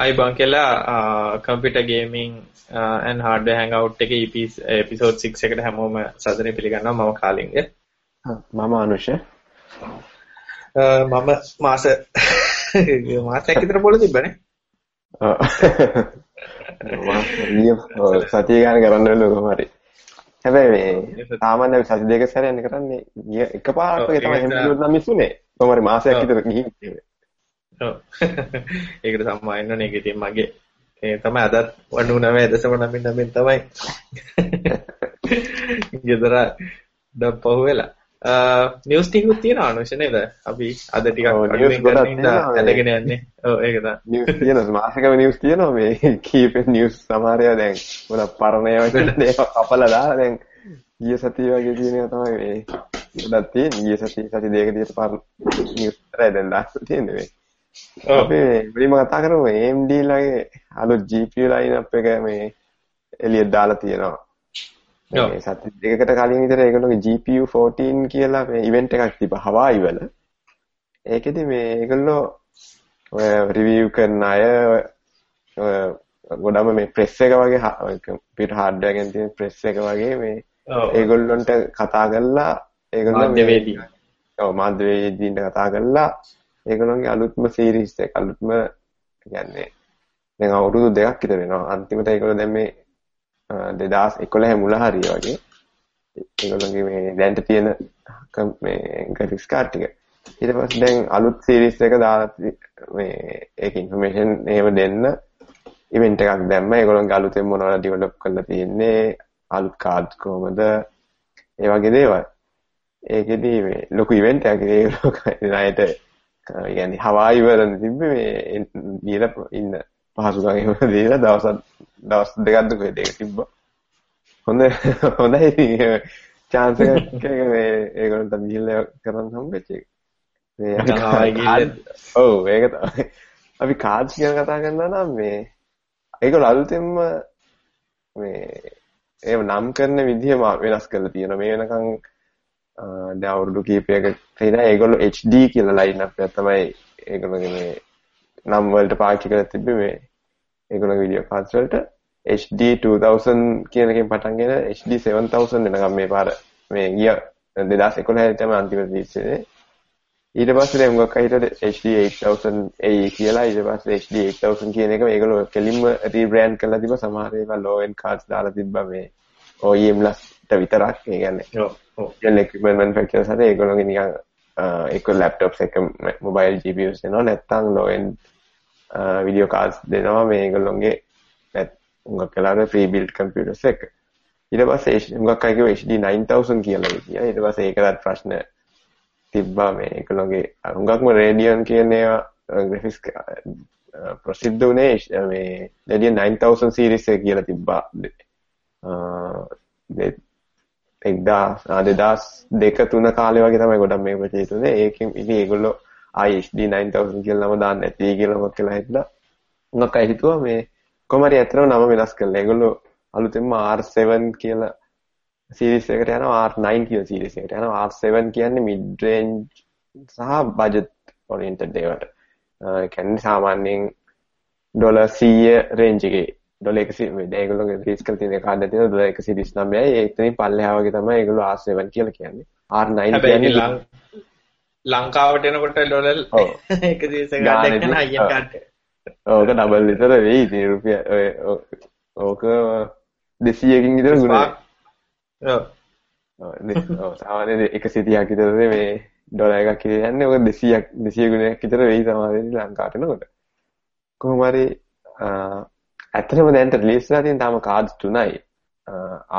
අයිබං කියලා computer gaming and hardware hangout එකේ episode 6 එකට හැමෝම සදරේ පිළිගන්නවා මම කාලින්ග. මම අනුෂ. මම මාස මාසයක් විතර පොළ තිබ්බනේ. සතිය ගාන කරන්න වෙන කොහොම හරි. හැබැයි මේ සාමාන්‍ය සති දෙක සැරයක් කරන්නේ එකපාරට තමයි හැම වෙලෙම මිසුනේ කොහොම හරි මාසයක් විතර ගිහින් ඒකට සම්මායන්න ඒක ඉතින් මගේ ඒ තමයි අදත් 99.99 තමයි. ගෙදර දප්පහුව වෙලා. නිවුස් ටිකුත් තියෙනවා අනුෂ නේද? අපි අද ටිකක් ඇදගෙන යන්නේ. ඔව් ඒක තමයි. නිවුස් තියෙනවා. මාසිකව නිවුස් තියෙනවා මේ. කීප නිවුස් සමහරව දැන් මොන පරණ ඒවා අපලා දාලා දැන් ගිය සතිය වගේ තියෙනවා තමයි මේ. ගොඩක් තියෙන්නේ. ගිය සතිය සති දෙකක තියෙන පරණ නිවුස් තරයි දැන් දාලා තියෙන්නේ මේ අපි මුලින්ම කතා කරමු AMD ලගේ අලුත් GPU ලයින්අප් එක මේ එළියට දාලා තියෙනවා. මේ සති දෙකකට කලින් විතර ඒගොල්ලෝගේ GPU 14 කියලා මේ ඉවෙන්ට් එකක් තිබ්බා හවායි වල. ඒකෙදි මේ ඒගොල්ලෝ ඔය රිවිව් කරන අය ගොඩම මේ ප්‍රෙස් එක වගේ කම්පියුටර් හાર્ඩ්වෙයාර් එකෙන් තියෙන ප්‍රෙස් එක වගේ මේ ඒගොල්ලන්ට කතා කරලා ඒගොල්ලෝ මාධ්‍යවේදී ඔව් මාධ්‍යවේදීන්ට කතා කරලා ඒගොල්ලන්ගේ අලුත්ම සීරීස් එක අලුත්ම කියන්නේ දැන් අවුරුදු දෙකක් විතර වෙනවා. අන්තිමට ඒගොල්ලෝ දැන් මේ 2011 මුල හරිය වගේ ඒගොල්ලන්ගේ මේ දැන්ට තියෙන මේ ග්‍රැෆික්ස් කාඩ් ටික. ඊට පස්සේ දැන් අලුත් සීරීස් එක දාලා මේ ඒක ඉන්ෆර්මේෂන් එහෙම දෙන්න ඉවෙන්ට් එකක් දැම්ම. ඒගොල්ලන්ගේ අලුතෙන් මොනවද ඩෙවලොප් කරලා තියෙන්නේ? අලුත් කාඩ්ස් කොහමද? ඒ වගේ දේවල්. ඒකෙදි මේ ලොකු ඉවෙන්ට් එකක්. ඒගොල්ලෝ ණයට يعني හවායි වල තිබ්බේ මේ දීලා ඉන්න පහසුකම් එහෙම දීලා දවස් දවස් දෙකක් දුක දෙක තිබ්බා. හොඳ හොඳයි chance එකක් මේ ඒගොල්ලන්ට ගිහිල්ලා කරන්න හම්බෙච්ච එක. මේ ඔව් ඒක තමයි. අපි කාඩ්ස් ගැන කතා කරනවා නම් මේ ඒගොල්ලෝ අලුතෙන්ම මේ ඒව නම් කරන විදිහ වෙනස් කරලා තියෙනවා. මේ වෙනකන් දැන් අවුරුදු කීපයක ඉඳලා ඒගොල්ලෝ HD කියලා ලයින් අප් එක තමයි ඒගොල්ලෝගේ මේ නම් වලට පාවිච්චි කරලා තිබ්බේ මේ ඒගොල්ලෝගේ වීඩියෝ කාඩ්ස් වලට. HD 2000 කියන එකෙන් පටන් ගෙන HD 7000 වෙනකම් මේ පාර මේ ගිය 2011 තමයි අන්තිම රිලීස් වෙන්නේ. ඊට පස්සේ දැන් මොකක් හිටියද HD 8000A කියලා. ඊට පස්සේ HD 8000 කියන එක මේගොල්ලෝ කෙලින්ම රීබ්‍රෑන්ඩ් කරලා තිබ්බා. සමහර ඒවා low end cards දාලා තිබ්බා මේ OEM ලස්ට විතරක් ඒ කියන්නේ ඔව් ඔව් equipment manufacturers හරි ඒගොල්ලෝගේ නිකන් ඒක laptops එක mobile GPUs දෙනවා නැත්නම් low end video cards දෙනවා මේගොල්ලෝගේ උඟක් කලාර free built computers එක ඊට පස්සේ උඟක් අය කිව්වා HD 9000 කියලා කියා ඊට පස්සේ ඒකටත් ප්‍රශ්න තිබ්බා මේ ඒගොල්ලෝගේ උඟක්ම Radeon කියන ඒවා graphics ප්‍රසිද්ධ වුණේ මේ Radeon 9000 series එක කියලා තිබ්බා එක්දා දෙදස් දෙක තුන කාලේ වගේ තමයි ගොඩක් මේ ප්‍රචලිත වුනේ. ඒකෙන් ඉතින් ඒගොල්ලෝ IHD 9000 කියලා නම දාන්න නැති කියලා මොකක් කියලා හිතලා මොකක් අය හිතුවා මේ කොහමරි ඇත්තටම නම වෙනස් කළා. ඒගොල්ලෝ අලුතෙන්ම R7 කියලා සීරීස් එකට යනවා R9 කියලා සීරීස් එකට යනවා R7 කියන්නේ mid range සහ budget oriented ඒවට. ඒ කියන්නේ සාමාන්‍යයෙන් ඩොලර් 100 රේන්ජ් එකේ ඩොලර් 100 මේ ඒගොල්ලෝගේ රිලීස් කරලා තියෙන කාඩ් එක තියෙනවා ඩොලර් 139යි ඒ එතනින් පල්ලෙහා වගේ තමයි ඒගොල්ලෝ R7 කියලා කියන්නේ R9 කියන්නේ ලංකාවට එනකොට. ඩොලර් 120 ගාඩ් එක හයිය කාඩ් ඕක ඩබල් විතර වෙයි ඉතින් රුපියල් ඕක 200කින් විතර ගුණයි ඔව් සාමාන්‍යයෙන් 130ක් විතර මේ ඩොලර් එකක් කියන්නේ ඕක 200ක් 200 ගුණයක් විතර වෙයි සමහරවිට ලංකාවට එනකොට කොහොම හරි ඇත්තටම දැන්ට රිලීස් වෙලා තියෙන තාම කාඩ්ස් තුනයි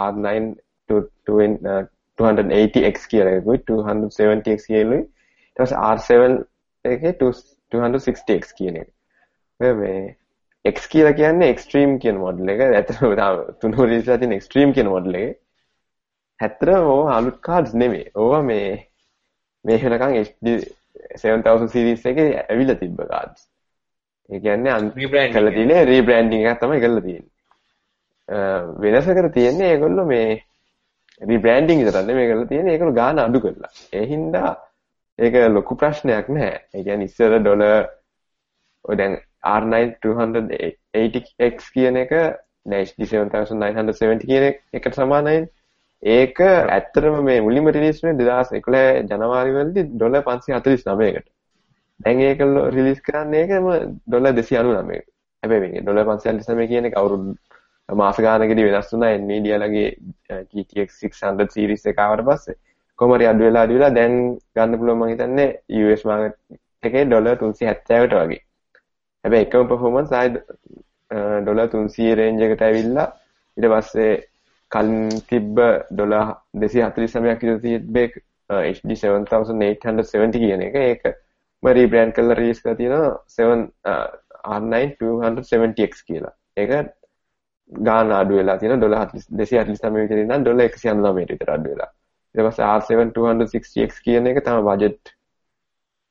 R9 280X uh, කියලා එකකුයි 270X කියලායි ඊට පස්සේ R7 එකේ 260X කියන එක. මේ X කියලා කියන්නේ extreme කියන මොඩල් එක. ඇත්තටම තාම තුන රිලීස් වෙලා තියෙන extreme කියන මොඩල් එක. ඇත්තටම ඕවා අලුත් කාඩ්ස් නෙමෙයි. ඕවා මේ මේ වෙනකන් HD 7000 series එකේ ඇවිල්ලා තිබ්බ කාඩ්ස්. ඒ කියන්නේ අන්තිම කරලා තියෙන්නේ රීබ්‍රෑන්ඩින් එකක් තමයි කරලා තියෙන්නේ. වෙනස කර තියෙන්නේ ඒගොල්ලෝ මේ රීබ්‍රෑන්ඩින් විතරක් නෙමෙයි කරලා තියෙන්නේ ඒගොල්ලෝ ගාන අඩු කරලා. ඒ හින්දා ඒක ලොකු ප්‍රශ්නයක් නැහැ. ඒ කියන්නේ ඉස්සර ඩොලර් ඔය දැන් R9 280X කියන එක HD 7970 කියන එකට සමානයි. ඒක ඇත්තටම මේ මුලින්ම රිලීස් වුණේ 2011 ජනවාරි වලදී ඩොලර් 549කට. දැන් ඒක රිලීස් කරන්නේ ඒකම ඩොලර් 299කට. හැබැයි මේ ඩොලර් 549 කියන එක අවුරුදු මාස ගානකදී වෙනස් වුණා Nvidia ලගේ GTX 600 series එක ආවට පස්සේ. කොහොම හරි අඩු වෙලා අඩු වෙලා දැන් ගන්න පුළුවන් මම හිතන්නේ US market එකේ ඩොලර් 370කට වගේ. හැබැයි එකම performance ආයි ඩොලර් 300 රේන්ජ් එකට ඇවිල්ලා ඊට පස්සේ කලින් තිබ්බ ඩොලර් 249ක් විතර තිබ්බේ HD 7870 කියන එක ඒකම රීබ්‍රෑන්් කල්ල රීස් තියෙන 270x කියලා. ඒක ගාන අඩු වෙලා තියෙන ඩොලර් 249 විතර ඉඳන් ඩොලර් 199 විතර අඩු වෙලා. ඊට පස්සේ R7 260x කියන එක තමයි බජට්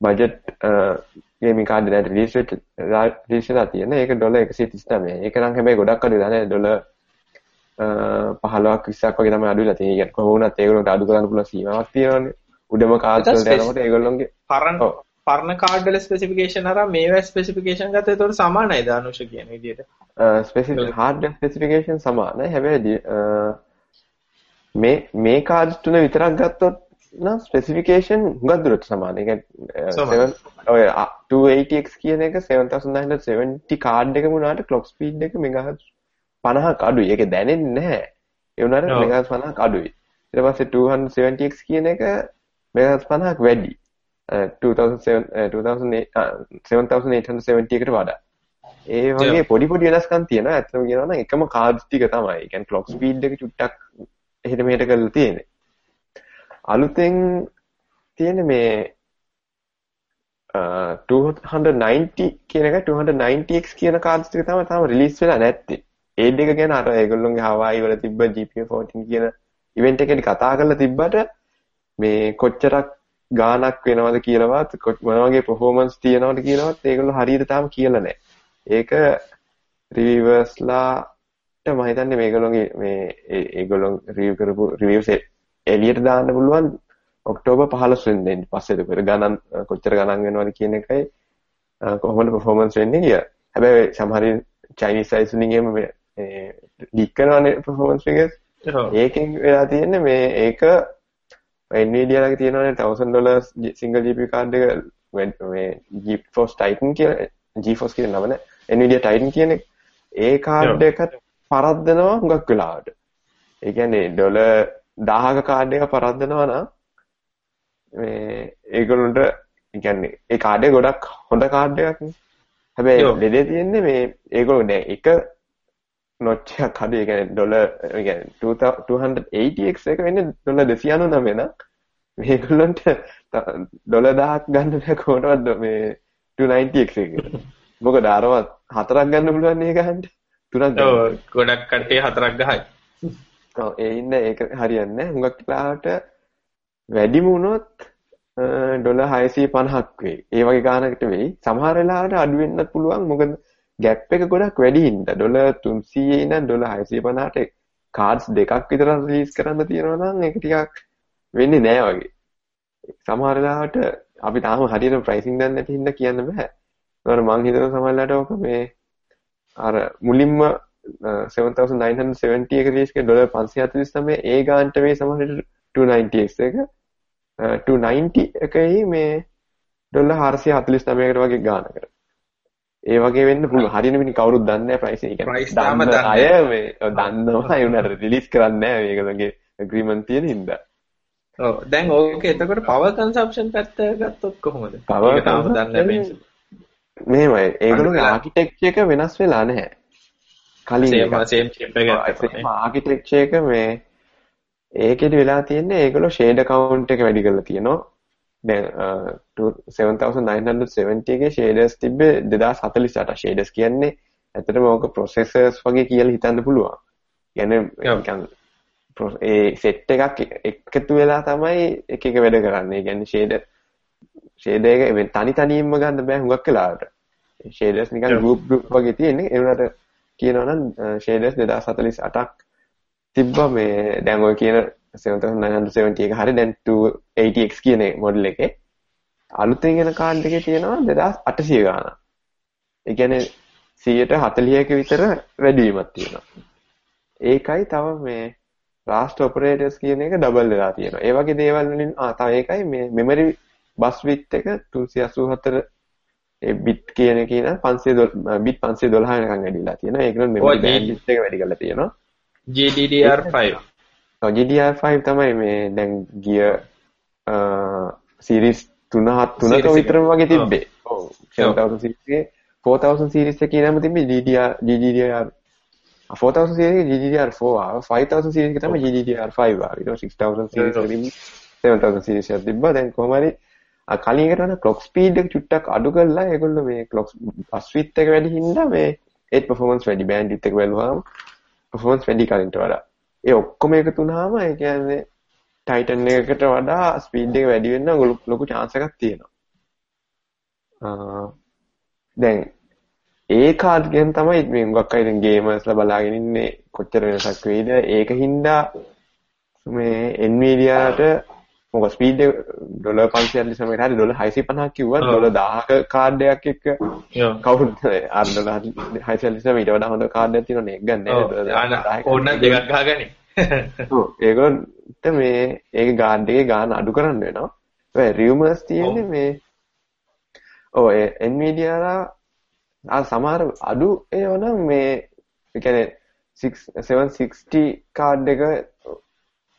බජට් ගේමින් කාඩ් එකේ රිලීස් වෙච්ච රිලීස් වෙලා තියෙන. ඒක ඩොලර් 139 ඒක නම් හැබැයි ගොඩක් අඩු වෙලා නෑ ඩොලර් 15ක් 20ක් වගේ තමයි අඩු වෙලා තියෙන්නේ. කොහොම වුණත් ඒගොල්ලන්ට අඩු කරන්න පුළුවන් සීමාවක් තියෙනවානේ. උඩම කාර්යවලට යනකොට ඒගොල්ලොන්ගේ පරණ පරණ කාඩ් වල ස්පෙસિෆිකේෂන් අරන් මේවා ස්පෙસિෆිකේෂන් ගත්තා ඒතකොට සමානයි දානුෂ කියන විදිහට ස්පෙસિෆික් හાર્ඩ්වෙයාර් ස්පෙસિෆිකේෂන් සමානයි හැබැයි මේ මේ කාඩ් තුන විතරක් ගත්තොත් නම් ස්පෙસિෆිකේෂන් හුඟක් දුරට සමානයි. ඒ කියන්නේ ඔය 280x කියන එක 7970 කාඩ් එකම උනාට ක්ලොක් ස්පීඩ් එක මෙගාහර්ට් 50ක් අඩුයි. ඒක දැනෙන්නේ නැහැ. ඒ උනාට මෙගාහර්ට් 50ක් අඩුයි. ඊට පස්සේ 270x කියන එක මෙගාහර්ට් 50ක් වැඩි. 2007 7870 එකට වඩා. ඒ වගේ පොඩි පොඩි වෙනස්කම් තියෙනවා. ඇත්තම කියනවා නම් එකම කාඩ්ස් ටික තමයි. ඒ කියන්නේ ක්ලොක් ස්පීඩ් එක චුට්ටක් එහෙට මෙහෙට කරලා තියෙන්නේ. අලුතෙන් තියෙන මේ 290 කියන එක 290x කියන කාඩ්ස් ටික තමයි තාම රිලීස් වෙලා නැත්තේ. ඒ දෙක ගැන අර ඒගොල්ලොන්ගේ Hawaii වල තිබ්බ GP14 කියන ඉවෙන්ට් එකේදී කතා කරලා තිබ්බට මේ කොච්චරක් ගාණක් වෙනවද කියලාවත් මොන වගේ performance තියනවද කියලාවත් ඒගොල්ලෝ හරියට තාම කියලා නැහැ. ඒක රිවිවර්ස්ලාට මම හිතන්නේ මේගොල්ලෝගේ මේ ඒගොල්ලෝ රිවිව් කරපු රිවිව්ස් එළියට දාන්න පුළුවන් ඔක්තෝබර් 15 වෙනිදා පස්සේ දෙකර ගණන් කොච්චර ගණන් වෙනවද කියන එකයි කොහොමද performance වෙන්නේ කියලා. හැබැයි සමහර Chinese size වලින් එහෙම මේ ලීක් කරනවානේ performance figures. ඒකෙන් වෙලා තියෙන්නේ මේ ඒක Nvidia ළඟ තියෙනවානේ 1000 dollars single GPU card එක මේ GeForce Titan කියලා GeForce කියන නම නේ. Nvidia Titan කියන ඒ කාඩ් එකත් පරද්දනවා හුඟක් වෙලාවට. ඒ කියන්නේ ඩොලර් 1000ක කාඩ් එක පරද්දනවා නම් මේ ඒගොල්ලන්ට කියන්නේ ඒ කාඩ් එක ගොඩක් හොඳ කාඩ් එකක් නේ. හැබැයි ලෙඩේ තියෙන්නේ මේ ඒගොල්ලෝ දැන් එක නොච් එකක් හදේ ඒ ඒ කියන්නේ 280x එක වෙන්නේ ඩොලර් 299 නම් මේගොල්ලන්ට ඩොලර් 1000ක් ගන්න කොහොමද මේ 290x එක. මොකද අරවත් හතරක් ගන්න පුළුවන් නේ ගහන්න. තුනක් ගන්න. ඔව් ගොඩක් කට්ටිය හතරක් ගහයි. ඔව් ඒ ඉන්න ඒක හරියන්නේ. හුඟක් වෙලාවට වැඩිම වුණොත් ඩොලර් 650ක් වෙයි. ඒ වගේ ගානකට වෙයි. සමහර වෙලාවට අඩු වෙන්නත් පුළුවන්. මොකද ගැප් එක ගොඩක් වැඩි හින්දා ඩොලර් 300 ඉඳන් ඩොලර් 650ට කාඩ්ස් දෙකක් විතර රිලීස් කරන්න තියෙනවා නම් ඒක ටිකක් වෙන්නේ නෑ වගේ. සමහර වෙලාවට අපි තාම හරියට ප්‍රයිසින් දන්නේ නැති හින්දා කියන්න බෑ. ඒකට මං හිතන සමහරලාට ඕක මේ අර මුලින්ම 7970 එක රිලීස් කරේ ඩොලර් 549 ඒ ගානට මේ සමහරට 290x එක 290 එකයි මේ ඩොලර් 449කට වගේ ගානකට. ඒ වගේ වෙන්න පුළුවන්. හරියන මිනිහ කවුරුත් දන්නේ නැහැ ප්‍රයිස් එක. ප්‍රයිස් තාම දන්නේ අය මේ දන්නවා ඒ උනට රිලීස් කරන්නේ නැහැ මේකලගේ ඇග්‍රීමන්ට් තියෙන හින්දා. ඔව් දැන් ඕක එතකොට පවර් කන්සම්ප්ෂන් පැත්ත ගත්තොත් කොහොමද? පවර් තාම දන්නේ නැහැ මෙහෙමයි ඒගොල්ලෝගේ ආකිටෙක්චර් එක වෙනස් වෙලා නැහැ. කලින් සේම චිප් එක ආකිටෙක්චර් එක මේ ඒකෙදි වෙලා තියෙන්නේ ඒගොල්ලෝ ෂේඩ් account එක වැඩි කරලා තියෙනවා. දැන් 7970 එකේ ෂේඩර්ස් තිබ්බේ 2048 ෂේඩර්ස් කියන්නේ ඇත්තටම ඕක ප්‍රොසෙසර්ස් වගේ කියලා හිතන්න පුළුවන්. කියන්නේ නිකන් ඒ සෙට් එකක් එකතු වෙලා තමයි එක එක වැඩ කරන්නේ. කියන්නේ ෂේඩර් ෂේඩර් එක තනි තනියෙන්ම ගන්න බෑ හුඟක් වෙලාවට. ෂේඩර්ස් නිකන් ගෲප් ගෲප් වගේ තියෙන්නේ. ඒ වුණාට කියනවා නම් ෂේඩර්ස් 2048ක් තිබ්බා මේ දැන් ඔය කියන 7970 එක හරි දැන් 280x කියන මොඩල් එකේ අලුතෙන් එන කාඩ් එකේ තියෙනවා 2800 ගාණක්. ඒ කියන්නේ 140ක විතර වැඩිවීමක් තියෙනවා. ඒකයි තව මේ රාස්ට් ඔපරේටර්ස් කියන එක ඩබල් වෙලා තියෙනවා. ඒ වගේ දේවල් වලින් ආ තව ඒකයි මේ මෙමරි බස් විත් එක 384 ඒ බිට් කියන එක න 512 බිට් 512 වෙනකන් වැඩිලා තියෙනවා. ඒක නම් මෙමරි බෑන්ඩ්විඩ්ත් එක වැඩි කරලා තියෙනවා. GDDR5. ඔව් GDDR5 තමයි මේ දැන් ගිය සීරීස් 3 3ක විතරම වගේ තිබ්බේ. ඔව්. 7000 සීරීස් එකේ 4000 සීරීස් එකේ නම තිබ්බේ GDDR GDDR 4000 series GDDR4 ආවා. 5000 series එක තමයි GDDR5 ආවා. ඊට 6000 series එක තිබ්බ 7000 series එකක් තිබ්බා. දැන් කොහොම හරි කලින් එකට වඩා clock speed එක චුට්ටක් අඩු කරලා ඒගොල්ලෝ මේ clock bus width එක වැඩි හින්දා මේ ඒත් performance වැඩි bandwidth එක බැලුවාම performance වැඩි කලින්ට වඩා ඒ ඔක්කොම එකතු වුණාම ඒ කියන්නේ Titan එකකට වඩා speed එක වැඩි වෙන්න ලොකු chance එකක් තියෙනවා. දැන් ඒ කාඩ් ගැන තමයි මේ හුඟක් අය දැන් ගේමර්ස්ලා බලාගෙන ඉන්නේ කොච්චර වෙනසක් වෙයිද? ඒක හින්දා මේ Nvidia-ට මොකද ස්පීඩ් ඩොලර් 540 සමයට හරි ඩොලර් 650ක් කිව්වා ඩොලර් 1000ක කාඩ් එකක් එක්ක ඩොලර් 640 සම ඊට වඩා හොඳ කාඩ් එකක් තියෙනවනේ. ඒක ගන්න නෑ ඕන දෙකක් ගහගනි ඔව්. ඒගොල්ලන්ට මේ ගාඩ් එකේ ගාන අඩු කරන්න වෙනවා. ඒ රියුමර්ස් තියෙන්නේ මේ Nvidia ආ සමහර අඩු ඒවා නම් මේ ඒ කියන්නේ 760 කාඩ් එක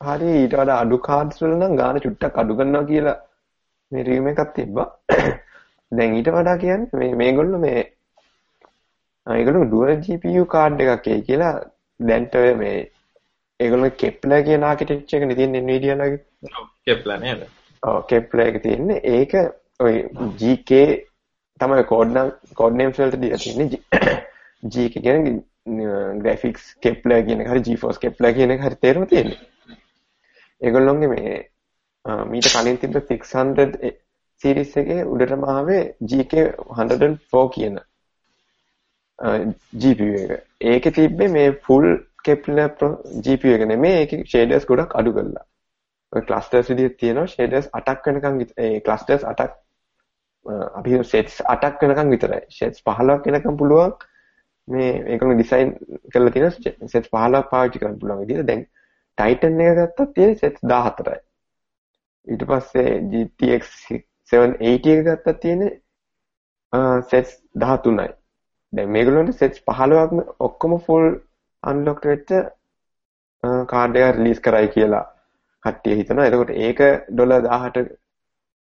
හරි ඊට වඩා අඩු කාඩ්ස් වල නම් ගාන චුට්ටක් අඩු කරනවා කියලා මේ රිව්යු එකක් තිබ්බා. දැන් ඊට වඩා කියන්නේ මේ මේගොල්ලෝ මේ ඒගොල්ලෝ ඩුවල් GPU කාඩ් එකක් එයි කියලා දැන්ට ඔය මේ ඒගොල්ලෝ කෙප්ලර් කියන ආකිටෙක්චර් එකනේ තියෙන්නේ Nvidia ලගේ. ඔව් කෙප්ලර් නේද? ඔව් කෙප්ලර් එක තියෙන්නේ. ඒක ඔය GK තමයි කෝඩ් නම් කෝඩ් නේම්ස් වලට දීලා තියෙන්නේ GK කියන්නේ ග්‍රැෆික්ස් කෙප්ලර් කියන එක හරි GeForce කෙප්ලර් කියන එක හරි තේරුම තියෙන්නේ. ඒගොල්ලොන්ගේ මේ මීට කලින් තිබ්බ 600 සීරීස් එකේ උඩටම ආවේ GK 104 කියන GPU එක. ඒකේ තිබ්බේ මේ full Kepler GPU එක නෙමෙයි ඒකේ shaders ගොඩක් අඩු කරලා. ඔය clusters විදිහට තියෙනවා shaders 8ක් වෙනකන් ඒ clusters 8ක් අපි සෙට්ස් 8ක් වෙනකන් විතරයි. සෙට්ස් 15ක් වෙනකන් පුළුවන් මේ ඒකම ඩිසයින් කරලා තියෙන සෙට්ස් 15ක් පාවිච්චි කරන්න පුළුවන් විදිහට දැන් Titan එක ගත්තොත් තියෙන සෙට්ස් 14යි. ඊට පස්සේ GTX 780 එක ගත්තත් තියෙන සෙට්ස් 13යි. දැන් මේගොල්ලන්ට සෙට්ස් 15ක්ම ඔක්කොම ෆුල් අන්ලොක්ඩ් වෙච්ච කාඩ් එක රිලීස් කරයි කියලා කට්ටිය හිතනවා. එතකොට ඒක ඩොලර් 18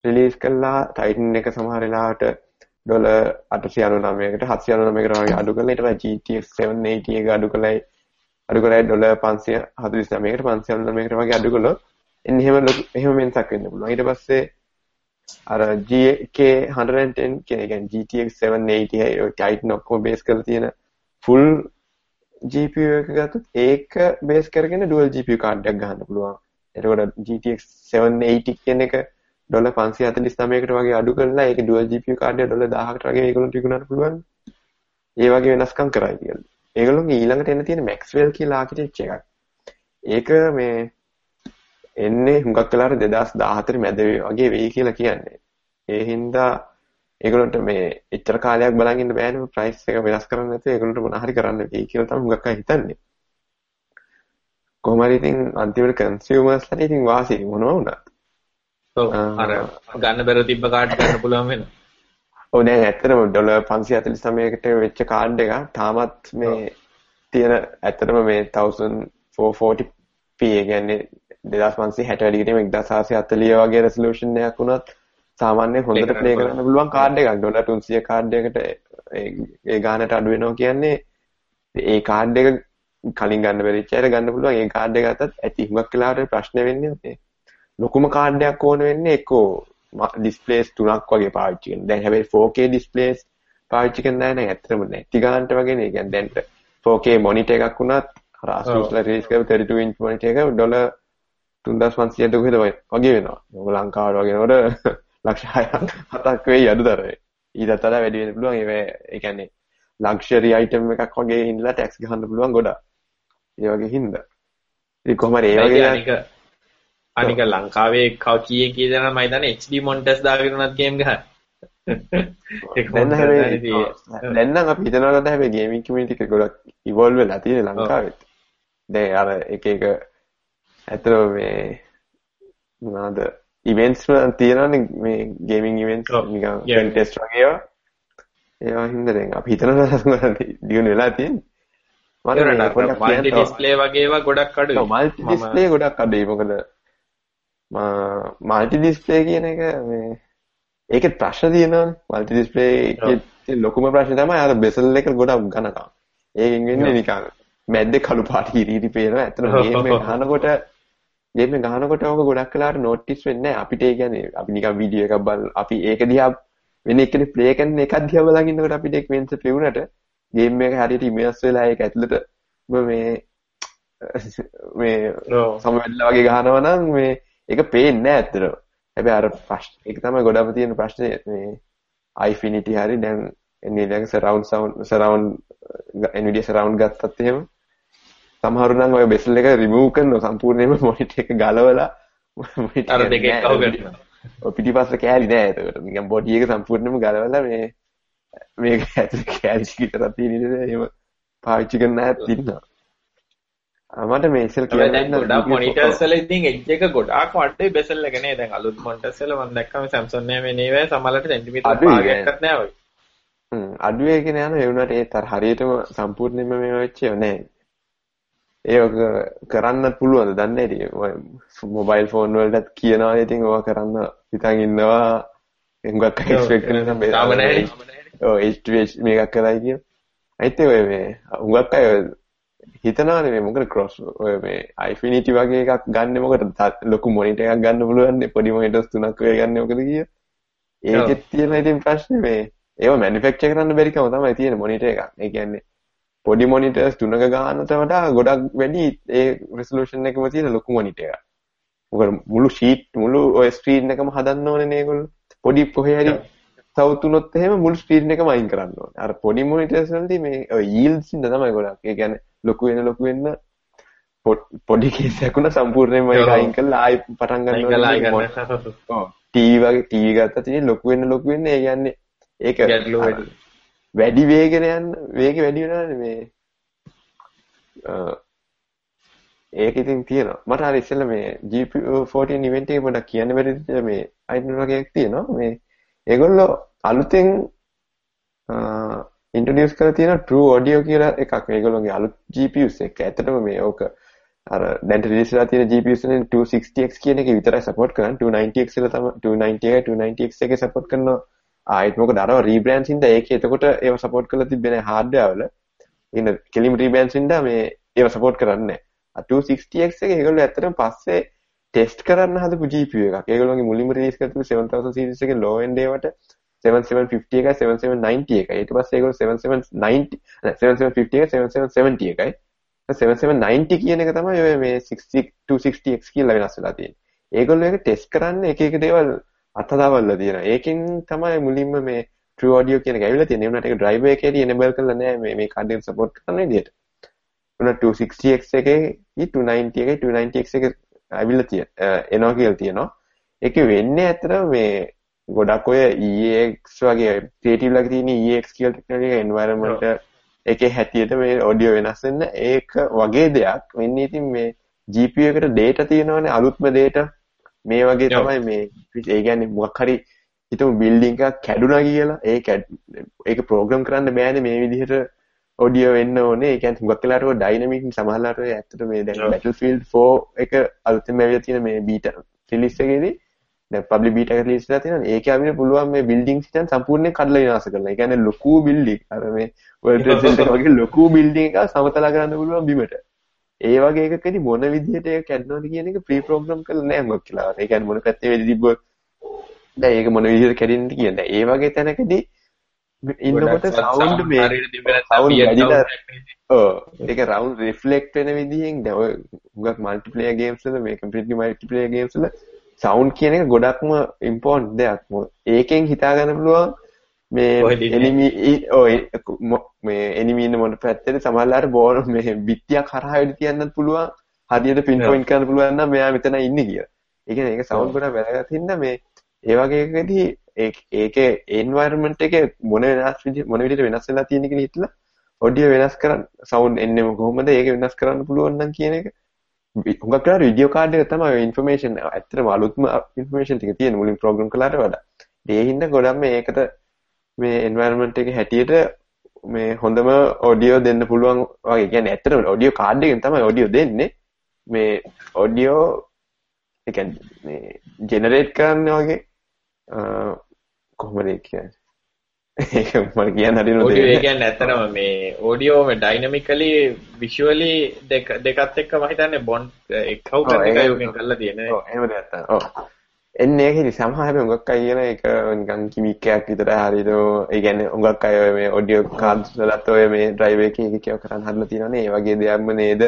රිලීස් කළා Titan එක සමහර වෙලාවට ඩොලර් 899කට 799කට වගේ අඩු කරලා ඊට පස්සේ GTX 780 එක අඩු කළයි අඩු කරලා ඩොලර් 549කට 599කට වගේ අඩු කළොත් එන්නේ එහෙම එහෙම වෙනසක් වෙන්න පුළුවන්. ඊට පස්සේ අර GK 110 කියන කියන්නේ GTX 780 Titan ඔක්කොම බේස් කරලා තියෙන full GPU එක ගත්තොත් ඒක බේස් කරගෙන dual GPU කාඩ් එකක් ගන්න පුළුවන්. එතකොට GTX 780 කියන එක ඩොලර් 549කට වගේ අඩු කරලා ඒක ඩුවල් GPU කාඩ් එක ඩොලර් 1000කට වගේ ඒගොල්ලන්ට විකුණන්න පුළුවන්. ඒ වගේ වෙනස්කම් කරයි කියලා. ඒගොල්ලෝගේ ඊළඟට එන්න තියෙන Maxwell කියලා ආකිටෙක්චර් එකක්. ඒක මේ එන්නේ හුඟක් වෙලාවට 2014 මැද වගේ වෙයි කියලා කියන්නේ. ඒ හින්දා ඒගොල්ලන්ට මේ එච්චර කාලයක් බලන් ඉන්න බෑනේ ප්‍රයිස් එක වෙනස් කරන්න නැතුව ඒගොල්ලන්ට මොන හරි කරන්න වෙයි කියලා තමයි හුඟක් අය හිතන්නේ. කොහොම හරි ඉතින් අන්තිමට කන්සියුමර්ස්ලාට ඉතින් වාසි මොනවා වුණත් ඔව් අර ගන්න බැර තිබ්බ කාඩ් ගන්න පුළුවන් වෙනවා. ඔව් දැන් ඇත්තටම ඩොලර් 549කට වෙච්ච කාඩ් එක තාමත් මේ තියෙන ඇත්තටම මේ 1440p ඒ කියන්නේ 2560 වැඩි කිරීම 1440 වගේ රෙසලූෂන් එකක් වුණත් සාමාන්‍ය හොඳට ප්ලේ කරන්න පුළුවන් කාඩ් එකක්. ඩොලර් 300 කාඩ් එකකට ඒ ගානට අඩු වෙනවා කියන්නේ ඒ කාඩ් එක කලින් ගන්න බැරිච්ච අය ගන්න පුළුවන්. ඒ කාඩ් එක ගත්තත් ඇති හුඟක් වෙලාවට ප්‍රශ්න වෙන්නේ ලොකුම කාඩ් එකක් ඕන වෙන්නේ එක්කෝ ඩිස්ප්ලේස් තුනක් වගේ පාවිච්චි කරන. දැන් හැබැයි 4K ඩිස්ප්ලේස් පාවිච්චි කරන්නේ නැහැ නේද? ඇත්තටම නැති ගානට වගේ නේ. කියන්නේ දැන් 4K මොනිටර් එකක් වුණත් අර Asus ලා රිලීස් කරපු 32 inch මොනිටර් එක ඩොලර් 3500 කොහෙද වගේ වෙනවා. ඔය ලංකාවට වගේ නේද? ලක්ෂ 7ක් වෙයි අඩුතරේ. ඊටත් වඩා වැඩි වෙන්න පුළුවන්. ඒ කියන්නේ ලක්ෂරි අයිටම් එකක් වගේ ඉඳලා ටැක්ස් ගහන්න පුළුවන් ගොඩක්. ඒ වගේ හින්දා. ඉතින් කොහමද ඒ වගේ අනික ලංකාවේ කව කීයේ කී දෙනා මම හිතන්නේ HD මොනිටර්ස් දාගෙන උනත් ගේම් ගහන. දැන් හැබැයි දැන් නම් අපි හිතනවා නම් හැබැයි ගේමින් කමියුනිටි එක ගොඩක් ඉවෝල්ව් වෙලා තියෙන ලංකාවෙත්. දැන් අර එක එක ඇත්තට මේ මොනවාද ඉවෙන්ට්ස් තියෙනවානේ මේ ගේමින් ඉවෙන්ට්ස් නිකන් ටෙස්ට් වගේ ඒවා. ඒවා හින්දා දැන් අපි හිතනවා දියුණු වෙලා තියෙන්නේ. මල්ටි ඩිස්ප්ලේ වගේ ඒවා ගොඩක් අඩුයි. මල්ටි ඩිස්ප්ලේ ගොඩක් අඩුයි. මොකද මල්ටි ඩිස්ප්ලේ කියන එක මේ ඒකෙත් ප්‍රශ්න තියෙනවානේ. මල්ටි ඩිස්ප්ලේ එකේ ලොකුම ප්‍රශ්නේ තමයි අර බෙසල් එක ගොඩක් ඝනකම්. ඒකෙන් වෙන්නේ නිකන් මැද්දේ කළු පාට හිරිරි පේනවා. ඇත්තටම ගේම් එක ගහනකොට ගේම් එක ගහනකොට ඕක ගොඩක් වෙලාවට නෝටිස් වෙන්නේ නැහැ. අපිට ඒ කියන්නේ අපි නිකන් වීඩියෝ එකක් බලලා අපි ඒක දිහා වෙන එකනේ ප්ලේ කරන එකක් දිහා බලන් ඉන්නකොට අපිට ඒක වෙනස පෙවුනට ගේම් එක හරියට ඉමර්ස් වෙලා ඒක ඇතුළට මේ මේ සමවැදලා වගේ ගහනවා නම් මේ ඒක පේන්නේ නැහැ ඇත්තටම. හැබැයි අර ප්‍රශ්න ඒක තමයි ගොඩම තියෙන ප්‍රශ්නේ මේ iFinity හරි දැන් Nvidia surround sound surround Nvidia surround ගත්තත් එහෙම සමහරු නම් ඔය බෙසල් එක රිමූව් කරනවා සම්පූර්ණයෙන්ම මොනිටර් එක ගලවලා අර දෙකෙන් කව කරනවා. ඔය පිටිපස්ස කෑලි නෑ ඒකට. නිකන් බොඩි එක සම්පූර්ණයෙන්ම ගලවලා මේ මේක ඇතුලේ කෑලි විතරක් තියෙන ඉතින් එහෙම පාවිච්චි කරන්න නැත් ඉන්නවා. මට මේ ඉස්සෙල් කියන්න ගොඩක් මොනිටර්ස් වල ඉතින් එජ් එක ගොඩාක් වටේ බෙසල් එක නේ. දැන් අලුත් මොනිටර්ස් වල මම දැක්කම Samsung නෑ මේ නේවැ සමහරට සෙන්ටිමීටර් පාගයක්වත් නෑ. ඔය. හ්ම් අඩුවේ කියන යන ඒ වුණාට ඒත් අර හරියටම සම්පූර්ණයෙන්ම මේ වෙච්ච නෑ. ඒක කරන්න පුළුවන්ද? දන්නේ නැටි මොබයිල් ෆෝන් වලටත් කියනවා ඉතින් ඕවා කරන්න හිතන් ඉන්නවා. අය එක්ස්පෙක්ට් කරන මේ ඔව් HTTP මේකක් කරලා කියන අයිත් ඔය මේ හුඟක් අය හිතනවානේ මේ මොකද ක්‍රොස් ඔය මේ Infinity වගේ එකක් ගන්න මොකටද ලොකු මොනිටර් එකක් ගන්න පුළුවන් පොඩි මොනිටර්ස් තුනක් ඔය ගන්න මොකද කිය ඒකෙත් තියෙන ඉතින් ප්‍රශ්නේ මේ ඒව මැනුෆැක්චර් කරන්න බැරි කම තමයි තියෙන මොනිටර් එකක් ඒ කියන්නේ පොඩි මොනිටර්ස් තුනක ගන්නට වඩා ගොඩක් වැඩි ඒ රෙසලූෂන් එකම තියෙන ලොකු මොනිටර් එකක්. මොකද මුළු ෂීට් මුළු ඔය ස්ක්‍රීන් එකම හදන්න ඕනේ නේ ඒගොල්ලෝ. පොඩි කොහේ හරි සවුතුනොත් එහෙම මුළු ස්ක්‍රීන් එකම අයින් කරන්න ඕනේ. අර පොඩි මොනිටර්ස් වලදී මේ ඔය යීල්ඩ්ස් ඉන්න තමයි ගොඩක්. ඒ කියන්නේ ලොකු වෙන ලොකු වෙන්න. පොඩි කේස් එකක් උනා සම්පූර්ණයෙන්ම ඒක අයින් කරලා ආයි පටන් ගන්න ඕනේ. ඔව්. ටීවී වගේ ටීවී ගත්තා තියෙන ලොකු වෙන ලොකු වෙන්න. ඒ කියන්නේ ඒක වැඩි. වේගෙන යන්න වේගෙ වැඩි වෙනවනේ මේ? ඒක ඉතින් තියෙනවා. මට අර ඉස්සෙල්ලා මේ GPU14 ඉවෙන්ට් එකේ පොඩ්ඩක් කියන්න බැරිද මේ අයිඩන් වගේ එකක් තියෙනවා. මේ ඒගොල්ලෝ අලුතෙන් ඉන්ට්‍රොඩියුස් කරලා තියෙන True Audio කියලා එකක්. මේගොල්ලෝගේ අලුත් GPUs එක. ඇත්තටම මේ ඕක අර දැන් රිලීස් වෙලා තියෙන GPUs වලින් 260X කියන එක විතරයි සපෝට් කරන්නේ. 290X වල තමයි 290 එකයි 290X එකේ සපෝට් කරනවා. ආයෙත් මොකද අරව රීබ්‍රෑන්ඩ්ස් හින්දා ඒකේ එතකොට ඒව සපෝට් කරලා තිබෙන්නේ හાર્ඩ්වෙයාර් වල. ඉන්න කෙලිම රීබ්‍රෑන්ඩ්ස් හින්දා මේ ඒව සපෝට් කරන්නේ නැහැ. 260X එක ඒගොල්ලෝ ඇත්තටම පස්සේ ටෙස්ට් කරන්න හදපු GPU එකක්. ඒගොල්ලෝගේ මුලින්ම රිලීස් කරපු 7000 සීරීස් එකේ low end ඒවට 7750 එකයි 7790 එකයි. ඊට පස්සේ ඒගොල්ලෝ 7790 7750 එකයි 7770 එකයි. 7790 කියන එක තමයි ඔය මේ 60 260X කියලා වෙනස් වෙලා තියෙන්නේ. ඒගොල්ලෝ ඒක ටෙස්ට් කරන්න එක එක දේවල් අත්හදාවල්ලා තියෙනවා. ඒකෙන් තමයි මුලින්ම මේ True Audio කියන එක ඇවිල්ලා තියෙන්නේ. උනාට ඒක driver එකේදී enable කරලා නැහැ මේ මේ කාඩ් එක support කරන විදිහට. උනා 260X එකේ 290 එකේ 290X එකේ ඇවිල්ලා තියෙන එනවා කියලා තියෙනවා. ඒකේ වෙන්නේ ඇත්තටම මේ ගොඩක් ඔය EX වගේ creative ලගේ තියෙන EX කියලා ටෙක්නොලොජි environment එකේ හැටියට මේ audio වෙනස් වෙන්න ඒක වගේ දෙයක්. වෙන්නේ ඉතින් මේ GPU එකට data තියෙනවනේ අලුත්ම data. මේ වගේ තමයි මේ ඒ කියන්නේ මොකක් හරි හිතමු බිල්ඩින් එකක් කැඩුනා කියලා. ඒ ඒක ප්‍රෝග්‍රෑම් කරන්න බෑනේ මේ විදිහට ඔඩියෝ වෙන්න ඕනේ. ඒ කියන්නේ හුඟක් වෙලාවට ඔය ඩයිනමික් සමහරලාට ඔය ඇත්තට මේ දැන් Battlefield 4 එක අලුතෙන් ඇවිල්ලා තියෙන මේ බීටා රිලීස් එකේදී දැන් පබ්ලික් බීටා එක රිලීස් වෙලා තියෙනවා ඒකේ අපිට පුළුවන් මේ බිල්ඩින්ග්ස් හිටන් සම්පූර්ණයෙන් කඩලා විනාශ කරලා ඒ කියන්නේ ලොකු බිල්ඩින් අර මේ World Trade Center වගේ ලොකු බිල්ඩින් එකක් සමතලා කරන්න පුළුවන් බිමට. ඒ වගේ එකකදී මොන විදිහට ඒක කැඩනවද කියන එක ප්‍රී ප්‍රෝග්‍රෑම් කරලා නැහැ මොකක් කියලා. ඒ කියන්නේ මොන පැත්තේ වෙඩි තිබ්බොත්. දැන් ඒක මොන විදිහට කැඩෙන්නද කියන්නේ. ඒ වගේ තැනකදී ඉන්නකොට සවුන්ඩ් මේ සවුන්ඩ් ඒක රවුන්ඩ් රිෆ්ලෙක්ට් වෙන විදිහෙන් දැන් ඔය හුඟක් මල්ටිප්ලේයර් ගේම්ස් වල මේ කම්ප්ලීට්ලි මල්ටිප්ලේයර් ගේම්ස් වල සවුන්ඩ් කියන එක ගොඩක්ම ඉම්පෝර්ටන්ට් දෙයක්. ඒකෙන් හිතා ගන්න පුළුවන් මේ එනිමි මේ එනිමීන්න මොන පැත්තට සමල්ලාට බෝන මේ බිත්තියක් හරහා වැඩි තියන්නත් පුළුවන්. හරියට පින් පොයින්ට් කරන්න පුළුවන් නම් මෙයා මෙතන ඉන්නේ කියලා. ඒ කියන්නේ ඒක සවුන්ඩ් ගොඩක් වැදගත් හින්දා මේ ඒ වගේ එකකදී ඒකේ එන්වයරන්මන්ට් එකේ මොන වෙනස් මොන විදිහට වෙනස් වෙලා තියෙන කියලා හිතලා ඔඩියෝ වෙනස් කරන්න සවුන්ඩ් එන්නෙම කොහොමද? ඒක වෙනස් කරන්න පුළුවන් නම් කියන එක හුඟක් වෙලාවට වීඩියෝ කාඩ් එක තමයි ඔය ඉන්ෆර්මේෂන් ඇත්තටම අලුත්ම ඉන්ෆර්මේෂන් ටික තියෙන මුලින් ප්‍රෝග්‍රෑම් කළාට වඩා. ඒ හින්දා ගොඩක් මේකට මේ එන්වයරන්මන්ට් එකේ හැටියට මේ හොඳම ඔඩියෝ දෙන්න පුළුවන් වගේ. කියන්නේ ඇත්තටම ඔඩියෝ කාඩ් එකෙන් තමයි ඔඩියෝ දෙන්නේ. මේ ඔඩියෝ ඒ කියන්නේ මේ ජෙනරේට් කරන්න වගේ කොහොමද කියන්නේ? ඒක මට කියන්න හරියට ඔඩියෝ ඒ කියන්නේ ඇත්තටම මේ ඔඩියෝ මේ ඩයිනමිකලි විෂුවලි දෙක දෙකත් එක්ක මම හිතන්නේ බොන්ඩ් එකව කරන එකයි ඔකෙන් කරලා තියෙන්නේ. ඔව් එහෙම දෙයක් තමයි. ඔව්. එන්නේ ඒකෙදි සමහර උඟක් අය කියන එක නිකන් කිමික් එකක් විතර හරියට ඒ කියන්නේ උඟක් අය මේ ඔඩියෝ කාඩ්ස් වලත් ඔය මේ ඩ්‍රයිව් එකේ එක කියව කරන් හදලා තියෙනවානේ ඒ වගේ දෙයක්ම නේද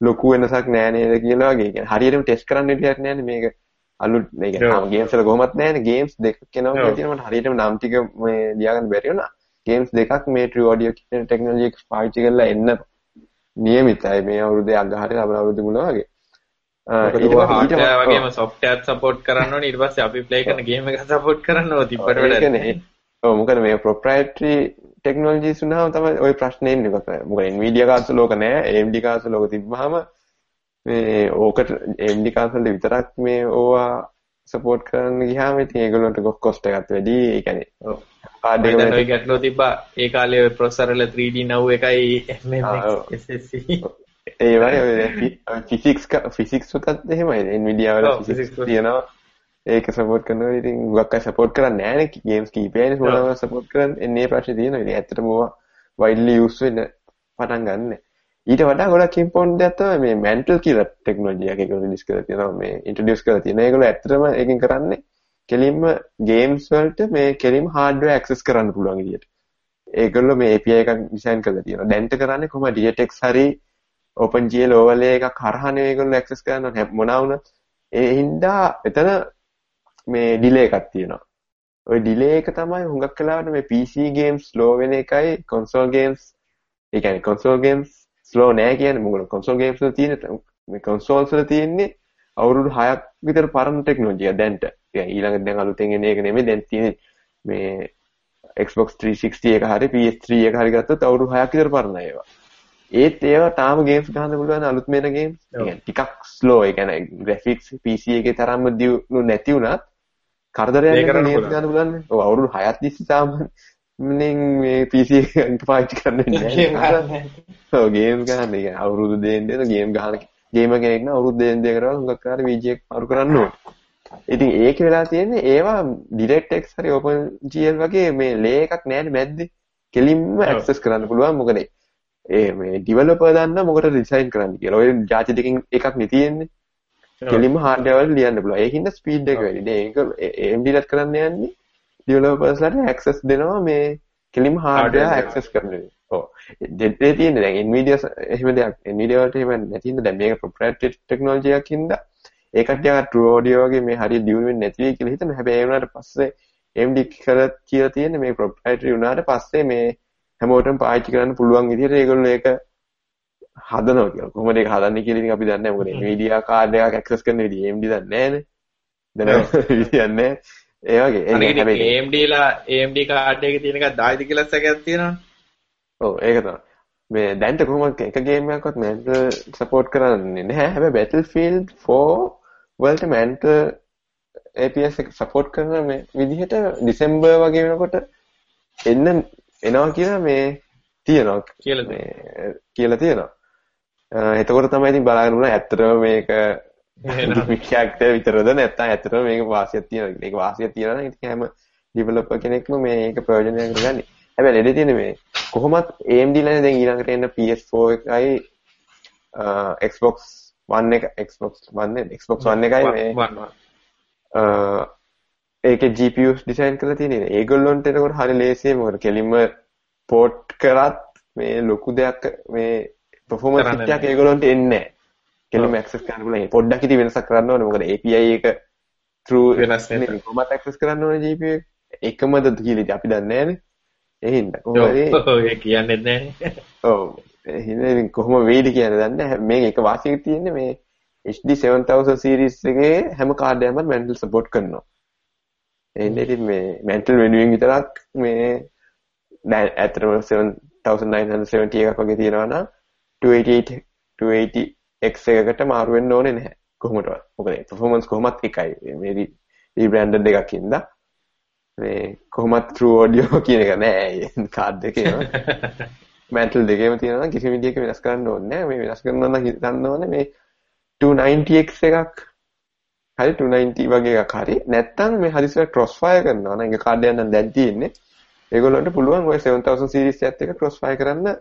ලොකු වෙනසක් නෑ නේද කියලා වගේ. කියන්නේ හරියටම ටෙස්ට් කරන්න විදියක් නෑනේ මේක. අලුත් මේ කියන්නේ ගේම්ස් වල කොහොමත් නැහැනේ ගේම්ස් දෙකක් එනවා කියලා තියෙනවා මට හරියටම නම් ටික මේ ලියාගන්න බැරි වුණා. ගේම්ස් දෙකක් මේ ට්‍රී ඔඩියෝ කියන ටෙක්නොලොජි එක පාවිච්චි කරලා එන්න නියමිතයි. මේ අවුරුද්දේ අගහරිය ලබන අවුරුද්දේ මුල වගේ. වගේම සොෆ්ට්වෙයාර් සපෝට් කරන්න ඕනේ. ඊට පස්සේ අපි ප්ලේ කරන ගේම් එක සපෝට් කරන්න ඕන තිබ්බට වඩා ඔව් මොකද මේ ප්‍රොප්‍රයිටරි ටෙක්නොලොජිස් උනහම තමයි ওই ප්‍රශ්නේ එන්නේ. මොකද Nvidia කාර්ඩ්ස් ලෝක නැහැ AMD කාර්ඩ්ස් ලෝක තිබ්බහම මේ ඕකට වල විතරක් මේ ඕවා සපෝට් කරන්න ගියාම ඉතින් ඒගොල්ලන්ට ගොස් කොස්ට් එකත් වැඩි. ඒ කියන්නේ කාඩ් එක වල ගැටලුව තිබ්බා. ඒ කාලේ ඔය ප්‍රොසෙසර් වල 3D now එකයි MMX SSC ඒ වගේ ෆිසික්ස් ෆිසික්ස් උතත් එහෙමයි. Nvidia වල ෆිසික්ස් තියෙනවා. ඒක සපෝට් කරනවා. ඉතින් ගොක්ක සපෝට් කරන්නේ නැහැ නේ. ගේම්ස් කීපයනේ මොනවද සපෝට් කරන්නේ. එන්නේ ප්‍රශ්නේ තියෙනවා. ඉතින් ඇත්තටම ඕවා වයිඩ්ලි යූස් වෙන්න පටන් ගන්නෑ ඊට වඩා ගොඩක් ඉම්පෝටන්ට් දෙයක් තමයි මේ මෙන්ටල් කියලා ටෙක්නොලොජි එකක රිලීස් කරලා තියෙනවා මේ ඉන්ට්‍රොඩියුස් කරලා තියෙනවා. ඒගොල්ලෝ ඇත්තටම ඒකෙන් කරන්නේ කෙලින්ම ගේම්ස් වලට මේ කෙලින්ම හાર્ඩ්වෙයාර් ඇක්සස් කරන්න පුළුවන් විදියට. ඒගොල්ලෝ මේ API එකක් ඩිසයින් කරලා තියෙනවා. දැන්ට කරන්නේ කොහොමද DTX හරි OpenGL overlay එකක් හරහා නේ ඒගොල්ලෝ ඇක්සස් කරන්න මොනවා වුණත් ඒ හින්දා එතන මේ ඩිලේ එකක් තියෙනවා. ඔය ඩිලේ එක තමයි හුඟක් කලාවට මේ PC ගේම්ස් ස්ලෝ වෙන එකයි console games ඒ කියන්නේ console games ස්ලෝ නෑ කියන්නේ මොකද කන්සෝල් ගේම්ස් වල තියෙන මේ කන්සෝල්ස් වල තියෙන්නේ අවුරුදු 6ක් විතර පරණ ටෙක්නොලොජිය දැන්ට. يعني ඊළඟ දැන් අලුතෙන් එන එක නෙමෙයි දැන් තියෙන්නේ මේ Xbox 360 එක හරි PS3 එක හරි ගත්තොත් අවුරුදු 6ක් විතර පරණ ඒවා. ඒත් ඒවා තාම ගේම්ස් ගහන්න පුළුවන් අලුත් මේන ගේම්ස්. يعني ටිකක් ස්ලෝ ඒ කියන්නේ ග්‍රැෆික්ස් PC එකේ තරම්ම දියුණු නැති වුණත් කරදරයක් නේද ගන්න පුළුවන්. ඔව් අවුරුදු 6ක් තිස්සේ තාම මින් මේ PC එක පාවිච්චි කරන්නේ නැහැ. ඔව් ගේම් ගන්න එක අවුරුදු දෙන්න දෙන ගේම් ගහන ගේම කෙනෙක් නම් අවුරුදු දෙන්න දෙක කරලා හුඟක් කාලේ VG එක අරු කරන්න ඕනේ. ඉතින් ඒක වෙලා තියෙන්නේ ඒවා DirectX හරි OpenGL වගේ මේ ලේ එකක් නැහැ මැද්දේ. කෙලින්ම ඇක්සස් කරන්න පුළුවන් මොකද ඒ මේ ඩිවෙලොපර් දන්න මොකට ඩිසයින් කරන්න කියලා. ඔය જાති දෙකකින් එකක් නේ තියෙන්නේ. කෙලින්ම හાર્ඩ්වෙයාර් වල ලියන්න පුළුවන්. ඒකින්ද ස්පීඩ් එක වැඩි. දැන් ඒක AMD ලත් කරන්න යන්නේ ඩිවලොපර්ස්ලට ඇක්සස් දෙනවා මේ කෙලිම හාඩයා ඇක්සස් කරන දෙදේ තියෙන දැන් ඉන්විඩියස් එහෙම දෙයක් එනිඩියවට එහෙම නැතිද දැන් මේක ප්‍රොප්‍රයිටරි ටෙක්නොලොජියක් හින්දා ඒකට යා ට්‍රූ ඔඩියෝ වගේ මේ හරිය දියුණු වෙන්නේ නැති වෙයි කියලා හිතන වුණාට පස්සේ MD කරලා කියලා තියෙන්නේ මේ ප්‍රොප්‍රයිටරි වුණාට පස්සේ මේ හැමෝටම පාවිච්චි කරන්න පුළුවන් විදිහට ඒගොල්ලෝ ඒක හදනවා කියලා. කොහොමද ඒක හදන්නේ කියලා ඉතින් අපි දන්නේ. මොකද Nvidia කාඩ් එකක් ඇක්සස් කරන විදිහ AMD දන්නේ නැහැනේ. දැන් විදියන්නේ ඒ වගේ හැබැයි AMD ලා AMD කාඩ් එකේ තියෙන එකක් 10ද කියලා සැකයක් තියෙනවා. ඔව් ඒක තමයි. මේ දැන්ට කොහොමද එක ගේම් එකක්වත් මැන්ටල් සපෝට් කරන්නේ නැහැ. හැබැයි Battlefield 4 වලට මැන්ටල් APS එක සපෝට් කරන මේ විදිහට ඩිසෙම්බර් වගේ වෙනකොට එන්න එනවා කියලා මේ තියෙනවා කියලා මේ කියලා තියෙනවා. එතකොට තමයි ඉතින් බලාගෙන උනා ඇත්තටම මේක වික්ෂයක් විතරද නැත්නම් ඇත්තටම මේක වාසියක් තියෙනවා. මේක වාසියක් තියෙනවා නම් ඉතින් හැම ඩෙවලොපර් කෙනෙක්ම මේක ප්‍රයෝජනයක් ගන්න. හැබැයි ලෙඩ තියෙන මේ කොහොමත් AMD ලානේ දැන් ඊළඟට එන්න PS4 එකයි Xbox One එක Xbox One Xbox One එකයි මේ ඒකේ GPUs ඩිසයින් කරලා තියෙන්නේ. ඒගොල්ලොන්ට එතකොට හරි ලේසියි මොකද කෙලින්ම පෝට් කරත් මේ ලොකු දෙයක් මේ performance එකක් ඒගොල්ලොන්ට එන්නේ නැහැ. කෙලින්ම ඇක්සස් කරන්න පුළුවන්. පොඩ්ඩක් ඉතින් වෙනසක් කරන්න ඕනේ. මොකද API එක through වෙනස් වෙන්නේ. කොහොමද ඇක්සස් කරන්න ඕනේ GPU එක? එකමද කියලා ඉතින් අපි දන්නේ නැහැනේ. ඒ හින්දා කොහොමද ඔය කියන්නේ නැහැ. ඔව්. ඒ හින්දා ඉතින් කොහොම වෙයිද කියන්නේ දන්නේ නැහැ. මේක එක වාසියක තියෙන්නේ මේ HD 7000 series එකේ හැම කාඩ් එකක්ම mental support කරනවා. එන්නේ ඉතින් මේ mental වෙනුවෙන් විතරක් මේ දැන් ඇත්තටම 7970 එකක් වගේ තියෙනවා නම් 288 280x එකකට මාරු වෙන්න ඕනේ නැහැ කොහොමදවත්. මොකද performance කොහොමත් එකයි. මේ රීබ්‍රෑන්ඩර් දෙකක් ඉඳලා මේ කොහොමත් true audio කියන එක නෑ කාඩ් දෙකේම. mantle දෙකේම තියෙනවා නම් කිසි විදියක වෙනස් කරන්න ඕනේ නෑ. මේ වෙනස් කරනවා නම් හිතන්න ඕනේ මේ 290x එකක් හරි 290 වගේ එකක් හරි නැත්තම් මේ හදිසියට cross fire කරනවා නම් ඒක කාඩ් එකක් නම් දැන් තියෙන්නේ ඒගොල්ලන්ට පුළුවන් ඔය 7000 series එකත් එක්ක cross fire කරන්න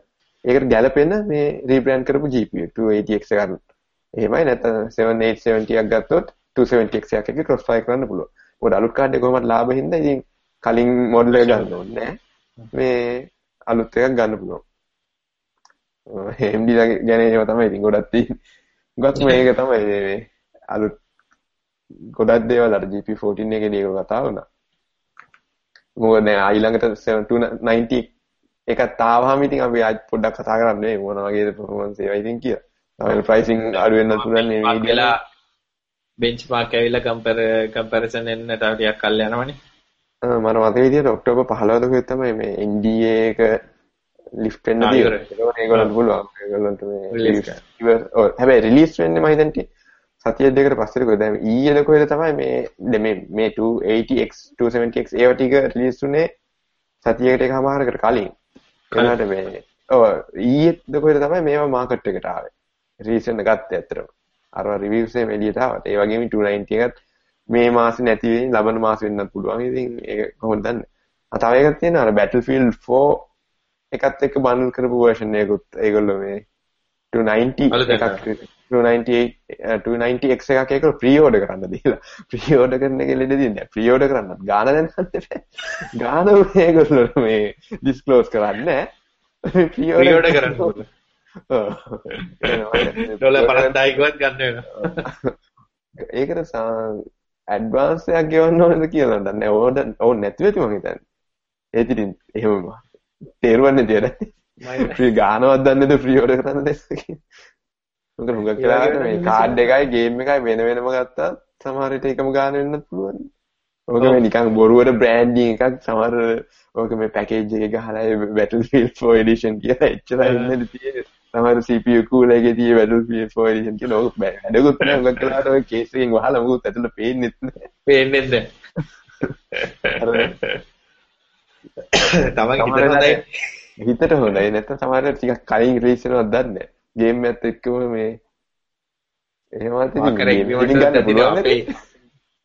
ඒකට ගැලපෙන මේ රීබ්‍රෑන්ඩ් කරපු GPU 280X එකක් එහෙමයි නැත්නම් 7870 එකක් ගත්තොත් 270X එකක් එක්ක cross fire කරන්න පුළුවන්. මොකද අලුත් කාඩ් එක කොහොමද ලාභ හින්දා ඉතින් කලින් මොඩල් එක ගන්න ඕනේ නෑ. මේ අලුත් එකක් ගන්න පුළුවන්. AMD ගැන ඒවා තමයි ඉතින් ගොඩක් තියෙන්නේ. ගොඩක් මේක තමයි මේ අලුත් ගොඩක් දේවල් අර GP14 එකේදී ඒක කතා වුණා. මොකද දැන් ඊළඟට 790 එකක් තාවහම ඉතින් අපි ආයි පොඩ්ඩක් කතා කරන්නේ මොන වගේද performance ඒවා ඉතින් කියලා. තමයි ප්‍රයිසිං අඩු වෙන්න මේ මීඩියලා බෙන්ච්මාර්ක් ඇවිල්ලා කම්පැර කම්පැරිසන් එන්න තව ටිකක් කල් යනවනේ. මම මතක විදියට ඔක්ටෝබර් 15 දකේ තමයි මේ NDA එක ලිෆ්ට් වෙන්න තියෙන්නේ. ඒගොල්ලන්ට පුළුවන්. ඒගොල්ලන්ට මේ හැබැයි රිලීස් වෙන්නේ මම හිතන්නේ සතිය දෙකකට පස්සේ කොහෙද දැන් ඊයේ කොහෙද තමයි මේ මේ මේ 280x 270x ඒවා ටික රිලීස් උනේ සතියකට එකමාරකට කලින්. ඒකට මේ ඔව් ඊයේ කොහෙද තමයි මේවා මාකට් එකට ආවේ. රීසන් ගත්තේ ඇත්තටම. අර රිවිව්ස් එකේ එළියට ආවට. ඒ වගේම 290 එකත් මේ මාසේ නැති වෙයි ලබන මාසේ වෙන්නත් පුළුවන්. ඉතින් ඒක කොහොමද දන්නේ? ආ තව එකක් තියෙනවා අර Battlefield 4 එකත් එක්ක බන්ඩල් කරපු version එකකුත් ඒගොල්ලෝ මේ 290 එකක් 298 290x එකක් ඒක ප්‍රී ඕඩර් කරන්න දීලා. ප්‍රී ඕඩර් කරන එක ලෙඩ දින්නේ ප්‍රී ඕඩර් කරන්නත් ගාන දැනන්න බෑ ගාන මේගොල්ලෝ මේ ඩිස්ක්ලෝස් කරන්නේ ප්‍රී ඕඩර් කරන්න ඕනේ. ඩොලර් 50000ක්වත් ගන්න වෙනවා. ඒකට ඇඩ්වාන්ස් එකක් ගෙවන්න ඕනද කියලා දන්නේ ඕඩර් ඕන නැති වෙති මං හිතන්නේ. ඒත් ඉතින් එහෙම තේරුවන්නේ තියද ප්‍රී ගානවත් දන්නේද ප්‍රී ඕඩර් කරන්න දැස්ස කියලා මොකද හුඟක් වෙලාවට මේ කාඩ් එකයි ගේම් එකයි වෙන වෙනම ගත්තා සමහර විට එකම ගාන වෙන්නත් පුළුවන්. ඕක මේ නිකන් බොරුවට බ්‍රෑන්ඩින් එකක් සමහර ඕක මේ පැකේජ් එකේ ගහලා Battlefield 4 edition කියලා එච්චරයි ඉන්නේ තියෙන්නේ. සමහර CPU කූලර් එකේ තියෙන Battlefield 4 edition කියලා ඕක වැඩකුත් නෑ හුඟක් වෙලාවට ඔය කේස් එකෙන් වහලා මොකුත් ඇතුළේ පේන්නේ නැහැ. පේන්නේ නැහැ. තමන් හිතට හොඳයි. හිතට හොඳයි නැත්නම් සමහර ටිකක් කලින් රිලීස් වෙනවද දන්නේ නැහැ. ගේම් එකත් එක්කම මේ එහෙමත්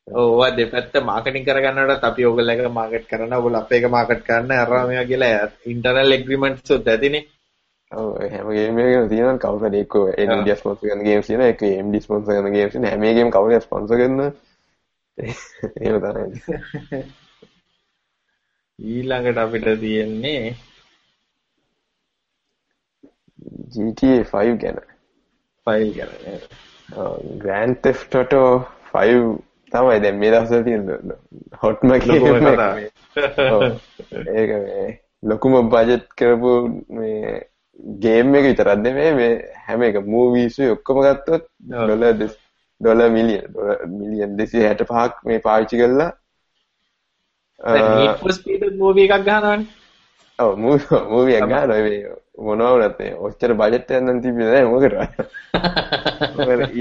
ඕවා දෙපැත්ත මාකටිං කරගන්නටත් අපි ඕගොල්ලෝ එක මාකට් කරනවා. ඕගොල්ලෝ අපේ එක මාකට් කරන්න අරවා මේවා කියලා ඉන්ටර්නල් එග්‍රීමන්ට්ස් උත් ඇතිනේ. ඔව් හැම ගේම් එකකම තියෙනවා කවුරු හරි එක්ක Nvidia ස්පොන්සර් කරන ගේම්ස් තියෙනවා. එක්ක AMD ස්පොන්සර් කරන ගේම්ස් තියෙනවා. හැම එකේම කවුරු ස්පොන්සර් කරන. එහෙම තමයි. ඊළඟට අපිට තියෙන්නේ GTA 5 ගැන. 5 ගැන Grand Theft Auto 5 තමයි දැන් මේ දවස්වල තියෙන හොට්ම ගේම් ඒක මේ ලොකුම බජට් කරපු මේ ගේම් එක විතරක් නෙමෙයි මේ හැම එක මූවීස් ඔක්කොම ගත්තොත් ඩොලර් ඩොලර් මිලියන් මිලියන් 265ක් මේ පාවිච්චි කරලා Need for Speed මූවී එකක් ගහනවනේ ඔව් මූවී එකක් ගහනවා මේ මොනවා වුණත් මේ ඔච්චර බජට් එකක් නම් තිබ්බේ නැහැ මොකද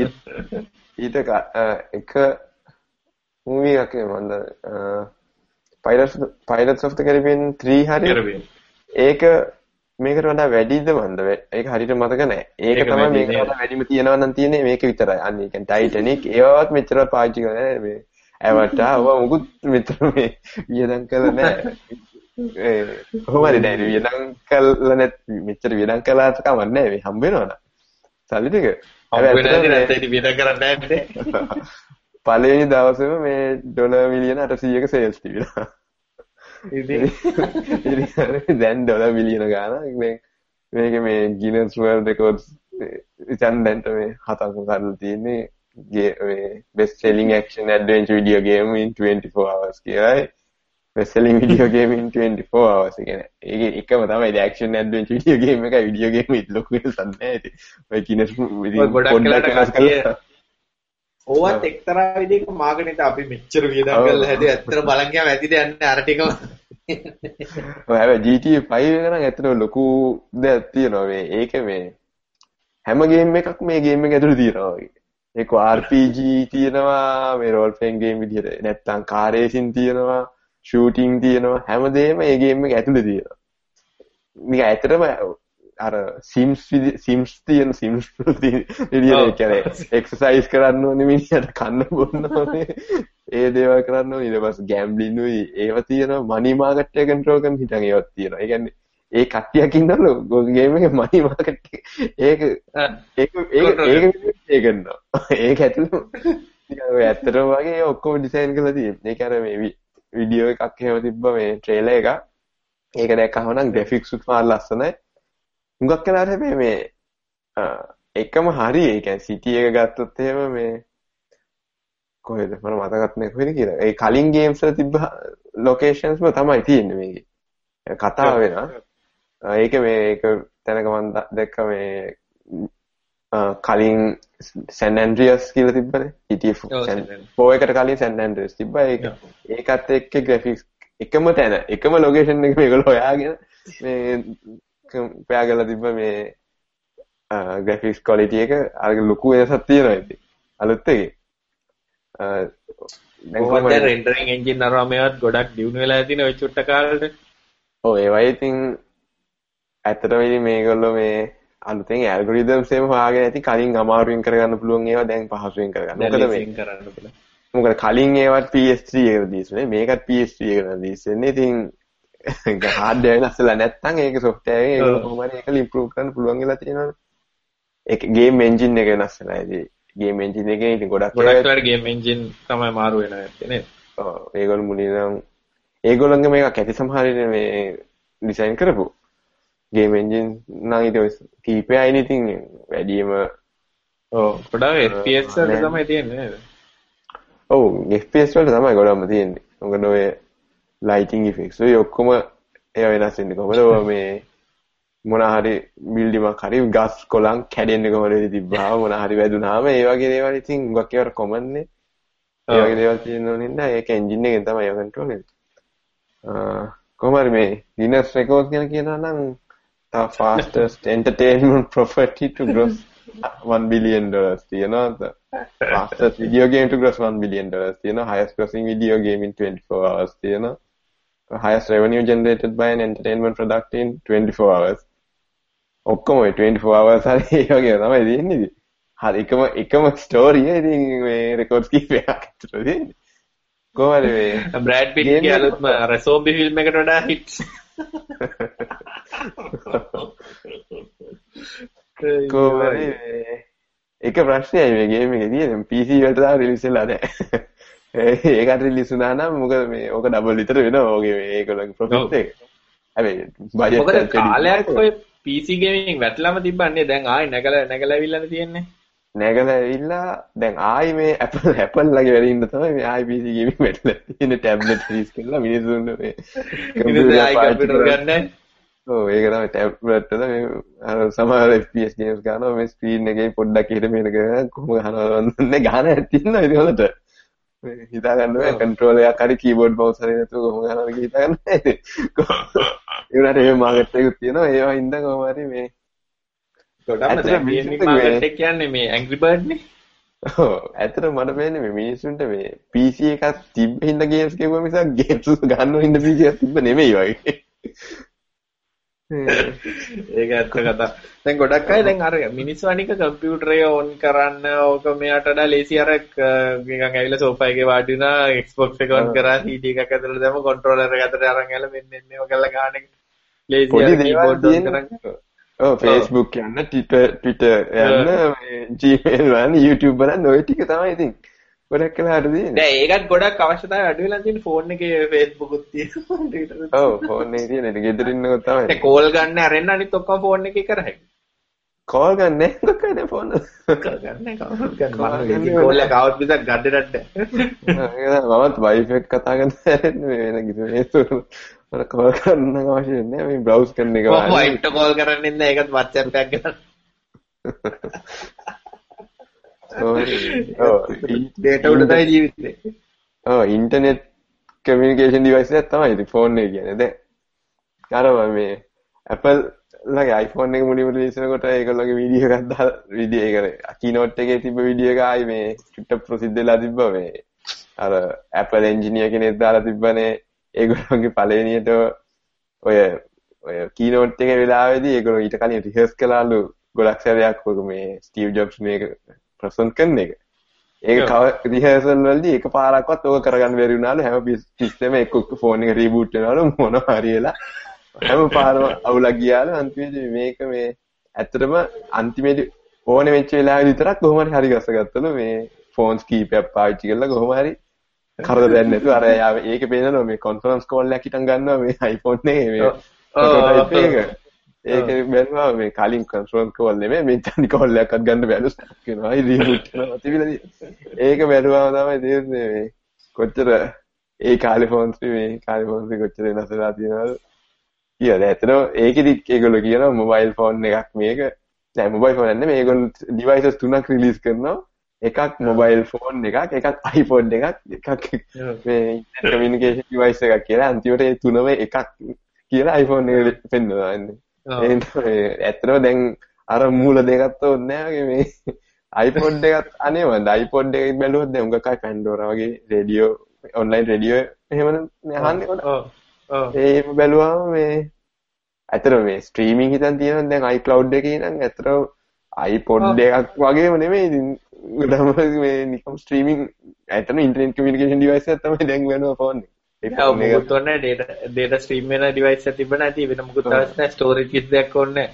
ඊට එක මූවී එකක් මන්ද pirates pirates of the Caribbean 3 හරි? ඒක මේකට වඩා වැඩිද මන්ද? ඒක හරියට මතක නැහැ ඒක තමයි මේකට වඩා වැඩිම තියෙනවා නම් තියෙන්නේ මේක විතරයි. අන්න ඒ කියන්නේ ටයිටැනික් ඒවත් මෙච්චරවත් පාවිච්චි කරන්නේ නැහැ මේ ඇවටා ඔව මුකුත් මෙතන මේ වියදම් කරලා නැහැ කොහොම හරි දැන් වියදම් කළා නැත් මෙච්චර වියදම් කළාට කමක් නැහැ මේ හම්බ වෙනවනේ සල්ලි ටික. පළවෙනි දවසේම මේ ඩොලර් මිලියන 800ක සේල්ස් තිබුණා. ඉතින්? දැන් ඩොලර් මිලියන ගාණක් මේ මේක මේ ගිනස් වර්ල්ඩ් රෙකෝඩ්ස් දැන් මේ හතක් කරලා තියෙන්නේ මේ best selling action adventure video game in 24 hours කියලායි video game in 24 hours කියන්නේ ඒක එකම තමයි action adventure video game එකයි. Video game එක ලොකු වෙනසක් නැහැ ඉතින්. ඔය ඉතින් පොඩ්ඩක් වෙනස් කරලා. ඕවත් එක්තරා විදිහක මාර්කටින්ට අපි මෙච්චර වියදම් කරලා හැදුවේ. ඇත්තට බලන් ගියාම ඇතිද යන්නේ අර ටිකම. ඔය හැබැයි GTA 5 එක නම් ඇත්තට ලොකු දෙයක් තියෙනවා මේ. ඒක මේ හැම ගේම් එකක් මේ ගේම් එක ඇතුළේ තියෙනවා වගේ. ඒක RPG තියෙනවා මේ රෝල් ප්ලේයින් ගේම් විදිහට. නැත්තම් කාර් රේසින් තියෙනවා ෂූටින් තියෙනවා. හැමදේම මේ ගේම් එක ඇතුළේ තියෙනවා. මේක ඇත්තටම අර සිම්ස් සිම්ස් තියෙන සිම්ස් විදිහට කියන්නේ එක්සර්සයිස් කරන්න ඕනේ මිනිහට කන්න බොන්න ඕනේ. ඒ දේවල් කරන්න ඕනේ. ඊට පස්සේ ගෑම්බ්ලින් උයි ඒව තියෙනවා. මනි මාකට් එක කන්ට්‍රෝල් කරන හිටන් ඒවත් තියෙනවා. ඒ කියන්නේ ඒ කට්ටියක් ඉන්නවලු. ගේම් එකේ මනි මාකට් ඒක ඒක ඒක ඒක ඒ. ඒක ඇතුළේ. ඇත්තටම වගේ ඔක්කොම ඩිසයින් කරලා තියෙන්නේ. ඒක අර මේ වීඩියෝ එකක් එහෙම තිබ්බ මේ ට්‍රේලර් එක. ඒක දැක්කම නම් ග්‍රැෆික්ස් උත් මාර ලස්සනයි. හුඟක් වෙලාවට හැබැයි මේ එකම හරි ඒ කියන්නේ සිටි එක ගත්තොත් එහෙම මේ කොහෙද මම මතකත් නැහැ කොහෙද කියලා. ඒ කලින් ගේම්ස් වල තිබ්බ ලොකේෂන්ස්ම තමයි තියෙන්නේ මේකේ. කතාව වෙනවා. ඒක මේ ඒක තැනක මම දැක්ක මේ කලින් සැන් ඇන්ඩ්‍රියස් කියලා. GTA 4 එකට කලින් සැන් ඇන්ඩ්‍රියස් තිබ්බා. ඒක ඒකත් එක්ක ග්‍රැෆික්ස් එකම තැන එකම ලොකේෂන් එක මේගොල්ලෝ හොයාගෙන මේ පෑ කරලා තිබ්බ මේ ග්‍රැෆික්ස් ක්වොලිටි එක අර ලොකු වෙනසක් තියෙනවා ඉතින් අලුත් එකේ. දැන් දැන් රෙන්ඩරින් එන්ජින් අරවා මේවත් ගොඩක් දියුණු වෙලා තියෙන ওই චුට්ට කාලෙට ඔව් ඒවයි ඉතින් ඇත්තටම ඉතින් මේගොල්ලෝ මේ අලුතෙන් ඇල්ගොරිතම්ස් එහෙම හොයාගෙන ඇති කලින් අමාරුවෙන් කරගන්න පුළුවන් ඒවා දැන් පහසුවෙන් කරගන්න. මොකද මේ. මොකද කලින් ඒවත් PS3 එකට දීසුනේ මේකත් PS3 එකට දීසෙන්නේ. ඉතින් හාඩ්වයර් වෙනස්ලා නැත්නම් ඒක සොෆ්ට්වෙයාර් එකේ කොහොම හරි ඒක ඉම්ප්‍රූව් කරන්න පුළුවන් වෙලා තියෙනවනේ. ඒක ගේම් එන්ජින් එක වෙනස් වෙලා ඉතින් ගේම් එන්ජින් එකේ ඉතින් ගොඩක් ගොඩක් වෙලාවට ගේම් එන්ජින් තමයි මාරු වෙනවා නේද? ඔව් ඒගොල්ලෝ මුලින් නම් ඒගොල්ලන්ගේ මේක ඇති සමහර මේ ඩිසයින් කරපු ගේම් එන්ජින් නම් ඊට කීපයයි ඉතින් වැඩිම ඔව්. ගොඩක් FPS වල තමයි තියෙන්නේ නේද? ඔව් FPS වල තමයි ගොඩක්ම තියෙන්නේ. මොකද ඔය ලයිටිං ඉෆෙක්ට්ස් ඔය ඔක්කොම ඒවා වෙනස් වෙන්නේ කොහමද? ඔය මේ මොන හරි බිල්ඩිමක් හරි ගස් කොළන් කැඩෙන්නේ කොහමද තිබ්බා මොන හරි වැදුනාම ඒ වගේ දේවල් ඉතින් හුඟක් ඒවට කොමන් නේ. ඒ වගේ දේවල් තියෙනවා නේද ඒක එන්ජින් එකෙන් තමයි ඒක කන්ට්‍රෝල් වෙන්නේ. කොහොම හරි මේ Guinness records ගැන කියනවා නම් the fastest entertainment property to gross 1 billion dollars තියෙනවා the fastest video game to gross 1 billion dollars තියෙනවා highest grossing video game in 24 hours තියෙනවා highest revenue generated by an entertainment product in 24 hours. ඔක්කොම 24 hours හරි ඒ වගේ තමයි තියෙන්නේ. හරි එකම එකම ස්ටෝරිය ඉතින් මේ රෙකෝඩ්ස් කීපයක් අතර තියෙන්නේ. කොහමද මේ බ්‍රෑඩ් පිට් ගේ අලුත්ම අර සෝම්බි ෆිල්ම් එකට වඩා හිට්ස්. කොහමද එක ප්‍රශ්නයයි මේ ගේම් එකේ තියෙන්නේ PC වලට තාම රිලීස් වෙලා නැහැ. ඒකට රිලීස් වුණා නම් මොකද මේ ඕක ඩබල් විතර වෙනවා ඕකේ මේගොල්ලෝගේ ප්‍රොෆිට් එක. හැබැයි බජට් මොකද කාලයක් ඔය PC ගේමින් වැටලම තිබ්බන්නේ දැන් ආයි නැගලා නැගලා ඇවිල්ලානේ තියෙන්නේ. නැගලා ඇවිල්ලා දැන් ආයි මේ Apple Apple ලගේ වැඩ ඉන්න තමයි මේ ආයි PC ගේමින් වැටලා තියෙන්නේ ටැබ්ලට් රිලීස් කරලා මිනිස්සුන්ට මේ කම්පියුටර් ආයි කම්පියුටර් ගන්න. ඒක තමයි ටැබ්ලට් එක මේ අර සමහර FPS ගේම්ස් ගන්නවා මේ ස්ක්‍රීන් එකේ පොඩ්ඩක් එහෙට මෙහෙට කොහොම ගහනවා නන්නේ ගහන හැටි ඉන්නවා ඉතින් හොඳට. හිතා ගන්න බෑ කන්ට්‍රෝල් එකක් හරි කීබෝඩ් මවුස් හරි නැතුව කොහොම ගන්නවද කියලා හිතා ගන්න. ඒ උනාට මේ මාකට් එකක් තියෙනවා ඒවා හින්දා කොහොම හරි මේ ගොඩක්ම දැන් ගේමින් මාකට් එක කියන්නේ මේ Angry Bird නේ. ඔව් ඇත්තට මට පේන්නේ මේ මිනිස්සුන්ට මේ PC එකක් තිබ්බ හින්දා ගේම්ස් කියුවා මිසක් ගේම්ස් ගන්නව හින්දා PC එකක් තිබ්බ නෙමෙයි වගේ. ඒක ඇත්ත කතා. දැන් ගොඩක් අය දැන් අර මිනිස්සු අනික කම්පියුටරේ ඕන් කරන්න ඕක මෙයාට වඩා ලේසි අර නිකන් ඇවිල්ලා සෝෆා එකේ වාඩි වුණා Xbox එක ඔන් කරා CD එකක් ඇතුළට දැම්ම කන්ට්‍රෝලර් එක අතට අරන් ඇවිල්ලා මෙන්න මෙන්න මේව කරලා ගන්න එක. ලේසි අර කීබෝඩ් ඔන් කරන්. ඔව් Facebook යන්න Twitter Twitter යන්න Gmail බලන්න YouTube බලන්න ඔය ටික තමයි ඉතින්. ගොඩක් කලාට තියෙන්නේ. දැන් ඒකත් ගොඩක් අවශ්‍යතාවය අඩු වෙලා තියෙන ෆෝන් එකේ Facebook උත් තියෙනවා Twitter උත්. ඔව් ෆෝන් එකේ තියෙන ඉතින් ගෙදර ඉන්නකොත් තමයි. දැන් කෝල් ගන්න අරෙන්න අනිත් ඔක්කොම ෆෝන් එකේ කරහැයි. කෝල් ගන්න නැහැ කොකනේ ෆෝන්. ගන්න කවුරුත් ගන්න. මම කෝල් එක આવුත් විතර ගඩ රට්ට. මමත් වයිෆ් එක්ක කතා කරන්න මේ වෙන කිසි හේතුවක් මට කෝල් කරන්න අවශ්‍ය නැහැ මේ බ්‍රවුස් කරන එක. මම වයිෆ්ට කෝල් කරන්නේ නැහැ ඒකත් WhatsApp එකක් ගන්න. ඩේටා උඩ තමයි ජීවිතේ. ඔව්. ඉන්ටර්නෙට් කමියුනිකේෂන් ඩිවයිස් එකක් තමයි ඉතින් ෆෝන් එක කියන්නේ. දැන් අර මේ Apple ලගේ iPhone එක මුලින්ම රිලීස් වෙනකොට ඒගොල්ලෝගේ වීඩියෝ එකක් දාලා වීඩියෝ එක කීනෝට් එකේ තිබ්බ වීඩියෝ එක ආයි මේ චුට්ට ප්‍රසිද්ධ වෙලා තිබ්බා මේ අර Apple එන්ජිනියර් කෙනෙක් දාලා තිබ්බනේ ඒගොල්ලෝගේ පළවෙනියට ඔය ඔය කීනෝට් එකේ වෙලාවේදී ඒගොල්ලෝ ඊට කලින් රිහර්ස් කළාලු ගොඩක් සැරයක් ඔක මේ ස්ටීව් ජොබ්ස් මේක ප්‍රසන්ට් කරන එක. ඒක කව රිහර්සල් වලදී එක පාරක්වත් ඕක කරගන්න බැරි වුණාලු හැම පිස්සෙම එක්ක ෆෝන් එක රීබූට් වෙනවලු මොනවා හරි වෙලා. හැම පාරම අවුලක් ගියාලු අන්තිමේදී මේක මේ ඇත්තටම අන්තිමේදී ඕනේ වෙච්ච වෙලාවෙ විතරක් කොහොම හරි හරි ගස්සගත්තලු මේ ෆෝන්ස් කීපයක් පාවිච්චි කරලා කොහොම හරි කරදරයක් නැතුව අර ඒක පේනවා මේ කොන්ෆරන්ස් කෝල් එකක් හිටන් ගන්නවා මේ iPhone එකේ මේ ඒක බැලුවා මේ කලින් කොන්ෆරන්ස් කෝල් නෙමෙයි මේ තනි කෝල් එකක්වත් ගන්න බැලු ස්ටක් වෙනවා අයි රීබූට් වෙනවා තිබිලා ඒක බැලුවාම තමයි තේරෙන්නේ මේ කොච්චර ඒ කාලේ ෆෝන්ස් මේ කාලේ ෆෝන්ස් කොච්චර වෙනස් වෙලා තියෙනවද කියලා. ඇත්තටම ඒකෙදි ඒගොල්ලෝ කියනවා මොබයිල් ෆෝන් එකක් මේක. නෑ මොබයිල් ෆෝන් නෙමෙයි මේගොල්ලෝ ඩිවයිසස් තුනක් රිලීස් කරනවා. එකක් මොබයිල් ෆෝන් එකක් එකක් iPhone එකක් එකක් මේ ඉන්ටර්නෙට් කමියුනිකේෂන් ඩිවයිස් එකක් කියලා. අන්තිමට ඒ තුනම එකක් කියලා iPhone එක පෙන්වනවා ඉන්නේ. ඒ ඇත්තටම දැන් අර මූල දෙකත් ඕනේ නෑ මේ iPod එකත් අනේ මන්ද iPod එක බැලුවොත් දැන් උගකයි Pandora වගේ රේඩියෝ ඔන්ලයින් රේඩියෝ එහෙම අහන්නේ. ඔව්. ඒ බැලුවාම මේ ඇත්තට මේ ස්ට්‍රීමින් හිතන් තියෙනවා දැන් iCloud එකේ නම් ඇත්තට iPod එකක් වගේම නෙමෙයි ඉතින් ගොඩම මේ නිකම් ස්ට්‍රීමින් ඇත්තටම ඉන්ටර්නෙට් කමියුනිකේෂන් ඩිවයිස් එකක් තමයි දැන් වෙනවා ෆෝන් එක. ඒක මොකුත් ඕනේ ඩේටා ඩේටා ස්ට්‍රීම් වෙන ඩිවයිස් එකක් තිබ්බ නැති වෙන මොකුත් අවශ්‍ය නැහැ ස්ටෝරේජ් කිසි දෙයක් ඕනේ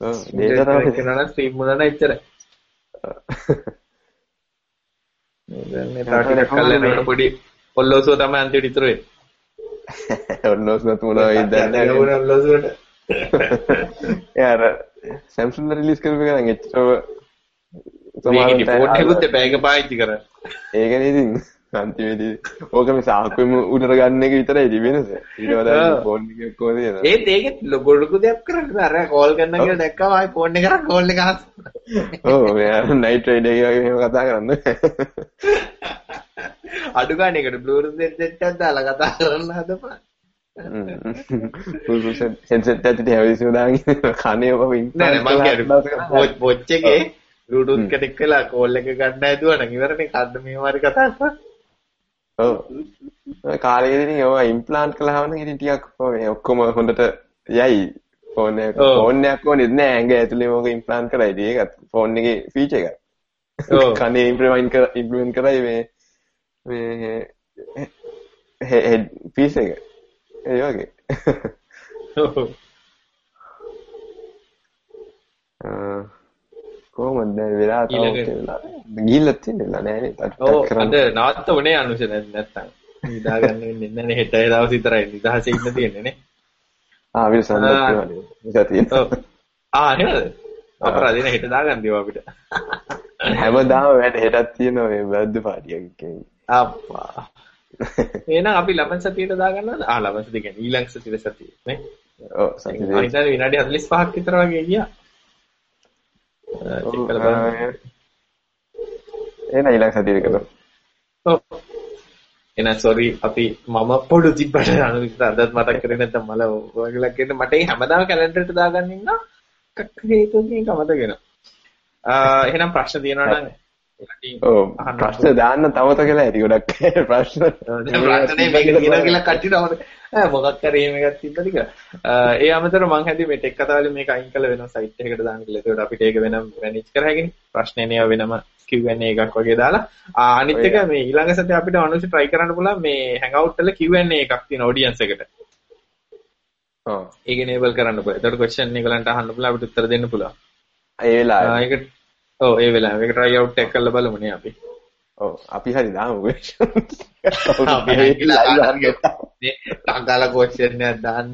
නැහැ. ඩේටා තමයි කරනවා ස්ට්‍රීම් වුණා නම් එච්චරයි. මේ තාටියක් කල්ලා පොඩි ඔල්ලෝසුව තමයි අන්තිමට ඉතුරු වෙන්නේ. ඔල්ලෝසුවත් මොනවා වෙයිද දන්නේ නැහැ. ඔල්ලෝසුවට. යාර සැම්සුන් රිලීස් කරපු එක නම් එච්චර සමහරවිට ෆෝන් එකකුත් එපා ඒක පාවිච්චි කරන්න. ඒකනේ ඉතින් අන්තිමේදී ඕක මේ සාක්කුවෙම උඩට ගන්න එක විතරයි ඉතින් වෙනස. ඊට වඩා ෆෝන් එකක් කොහොමද තියෙනවා. ඒත් ඒකෙත් ලොකු ලොකු දෙයක් කරන්න අර කෝල් කරන්න කියලා දැක්කම ආයි ෆෝන් එක කරා කෝල් එක අහස්. ඔව් මෙයා නයිට් රයිඩ් එක වගේ එහෙම කතා කරන්න. අඩු ගන්න එකට බ්ලූටූත් හෙඩ්සෙට් එකක් දාලා කතා කරන්න හදපන්. හෙඩ්සෙට් එකත් හැවිසිම දාගෙන කනේ ඔබ ඉන්න. නෑ නෑ මං කියන්නේ වොච් එකේ බ්ලූටූත් කනෙක්ට් වෙලා කෝල් එක ගන්න හැදුවා නම් ඉවරනේ කද්ද මේ මාරි කතා කරා. ඔව්. කාලේදී ඒවා ඉම්ප්ලාන්ට් කළාම නම් ඉතින් ටිකක් ඔක්කොම හොඳට යයි. ෆෝන් එක ෆෝන් එකක් ඕනේ නෑ ඇඟ ඇතුලේ මොකක් ඉම්ප්ලාන්ට් කරයිද ඒකත් ෆෝන් එකේ ෆීචර් එකක්. ඔව්. කනේ ඉම්ප්ලිමන්ට් කර ඉම්ප්ලිමන්ට් කරයි මේ මේ හෙඩ් පීස් එක. ඒ වගේ. කොහොමද දැන් වෙලා තව වෙලා ගිහිල්ලා තියෙනවා නෑනේ ටක් කරන්න. අද නවත්තමනේ අනුෂ නැත්තම්. නිදා ගන්න වෙන්නේ නැහැ හෙට දවස් විතරයි. නිදහසේ ඉන්න තියෙන්නේ නේ. ආ විල්සන් ඒක තියෙනවා ආ නේද? අපරාධින හෙට දාගන්න දේවා අපිට. හැමදාම වැඩ හෙටක් තියෙනවා මේ බර්ත්ඩේ පාටියක් කියන්නේ අප්පා. එහෙනම් අපි ලබන සතියට දාගන්නවද? ආ ලබන සතිය කියන්නේ ඊළඟ සතියේ සතිය නේ? ඔව් සතියේ අනිත් විනාඩි 45ක් විතර වගේ ගියා. එහෙනම් ඊළඟ සතියේ කරමු. ඔව්. එහෙනම් sorry අපි මම පොඩු තිබ්බට අනුවිත අදත් මතක් කරේ නැත්නම් මල ඔයගලක් කියන්න මට ඒ හැමදාම කැලෙන්ඩර් එකට දාගන්න ඉන්න කක් හේතුවකින් කමතගෙන. ආ එහෙනම් ප්‍රශ්න තියෙනවා නම් ප්‍රශ්න දාන්න තවත කියලා ඇති ගොඩක් ප්‍රශ්න ප්‍රශ්නේ මේක කියනවා කියලා කට්ටියට මොකක් හරි එහෙම එකක් තිබ්බද කියලා ඒ අමතරව මං හැදුවේ මේ ටෙක් කතාවලින් මේක අයින් කළ වෙන සයිට් එකකට දාන්න කියලා ඒකට අපිට ඒක වෙනම මැනේජ් කරහැගෙන ප්‍රශ්නේ නේව වෙනම Q&A එකක් වගේ දාලා. අනිත් එක මේ ඊළඟ සතියේ අපිට අනුසි try කරන්න පුළුවන් මේ hangout වල Q&A එකක් තියෙන audience එකට. ඔව්. ඒක enable කරන්න පුළුවන්. එතකොට question එකලන්ට අහන්න පුළුවන් අපිට උත්තර දෙන්න පුළුවන්. ඒ වෙලාවේ. ඒක ඔව් ඒ වෙලාව. එක try out එක කරලා බලමු නේ අපි. ඔව් අපි හරි දාමු. අපි හරි ටංගාල question එකක් දාන්න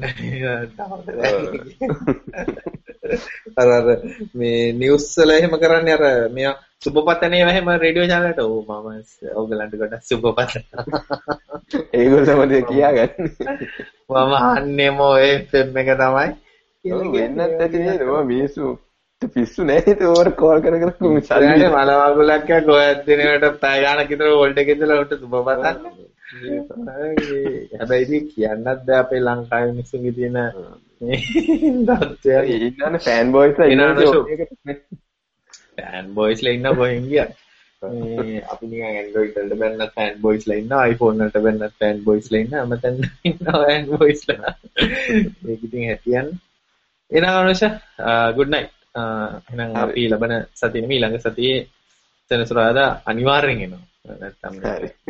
අර අර මේ නිවුස් වල එහෙම කරන්නේ අර මෙයා සුබපතනේ එහෙම රේඩියෝ එකට ඔව් මම ඕගලන්ට ගොඩක් සුබපත ඒගොල්ලෝ තමයි කියාගන්නේ. මම අහන්නේම ඔය FM එක තමයි. වෙන්නත් ඇති නේද? මම මිනිස්සු පිස්සු නෑ ඒක ඕර කෝල් කර කර කුමි සල්ලි. මල වගුලක් කොහෙද දිනකට පැය ගානක් විතර වෝල්ට් එකේ ඉඳලා උන්ට සුබ පතන්නේ හැබැයි ඉතින් කියන්නත් බෑ අපේ ලංකාවේ මිනිස්සුන්ගේ තියෙන මේ දත්තය ඉන්නනේ ෆෑන් බොයිස්ලා ඉන්නනේ ෆෑන් බොයිස්ලා ඉන්න කොහෙන් ගියා මේ අපි නිකන් Android වලට බැලන ෆෑන් බොයිස්ලා ඉන්නවා iPhone වලට බැලන ෆෑන් බොයිස්ලා ඉන්නවා අමතෙන් ඉන්නවා ෆෑන් බොයිස්ලා ඒක ඉතින් හැටියන්නේ එහෙනම් අනුෂ good night. එහෙනම් අපි ලබන සතියේ ඊළඟ සතියේ සෙනසුරාදා අනිවාර්යෙන් එනවා. නැත්තම්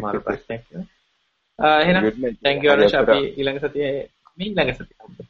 මාරු ප්‍රශ්නයක් එහෙනම් thank you අනුෂ අපි ඊළඟ සතියේ මේ ඊළඟ සතියේ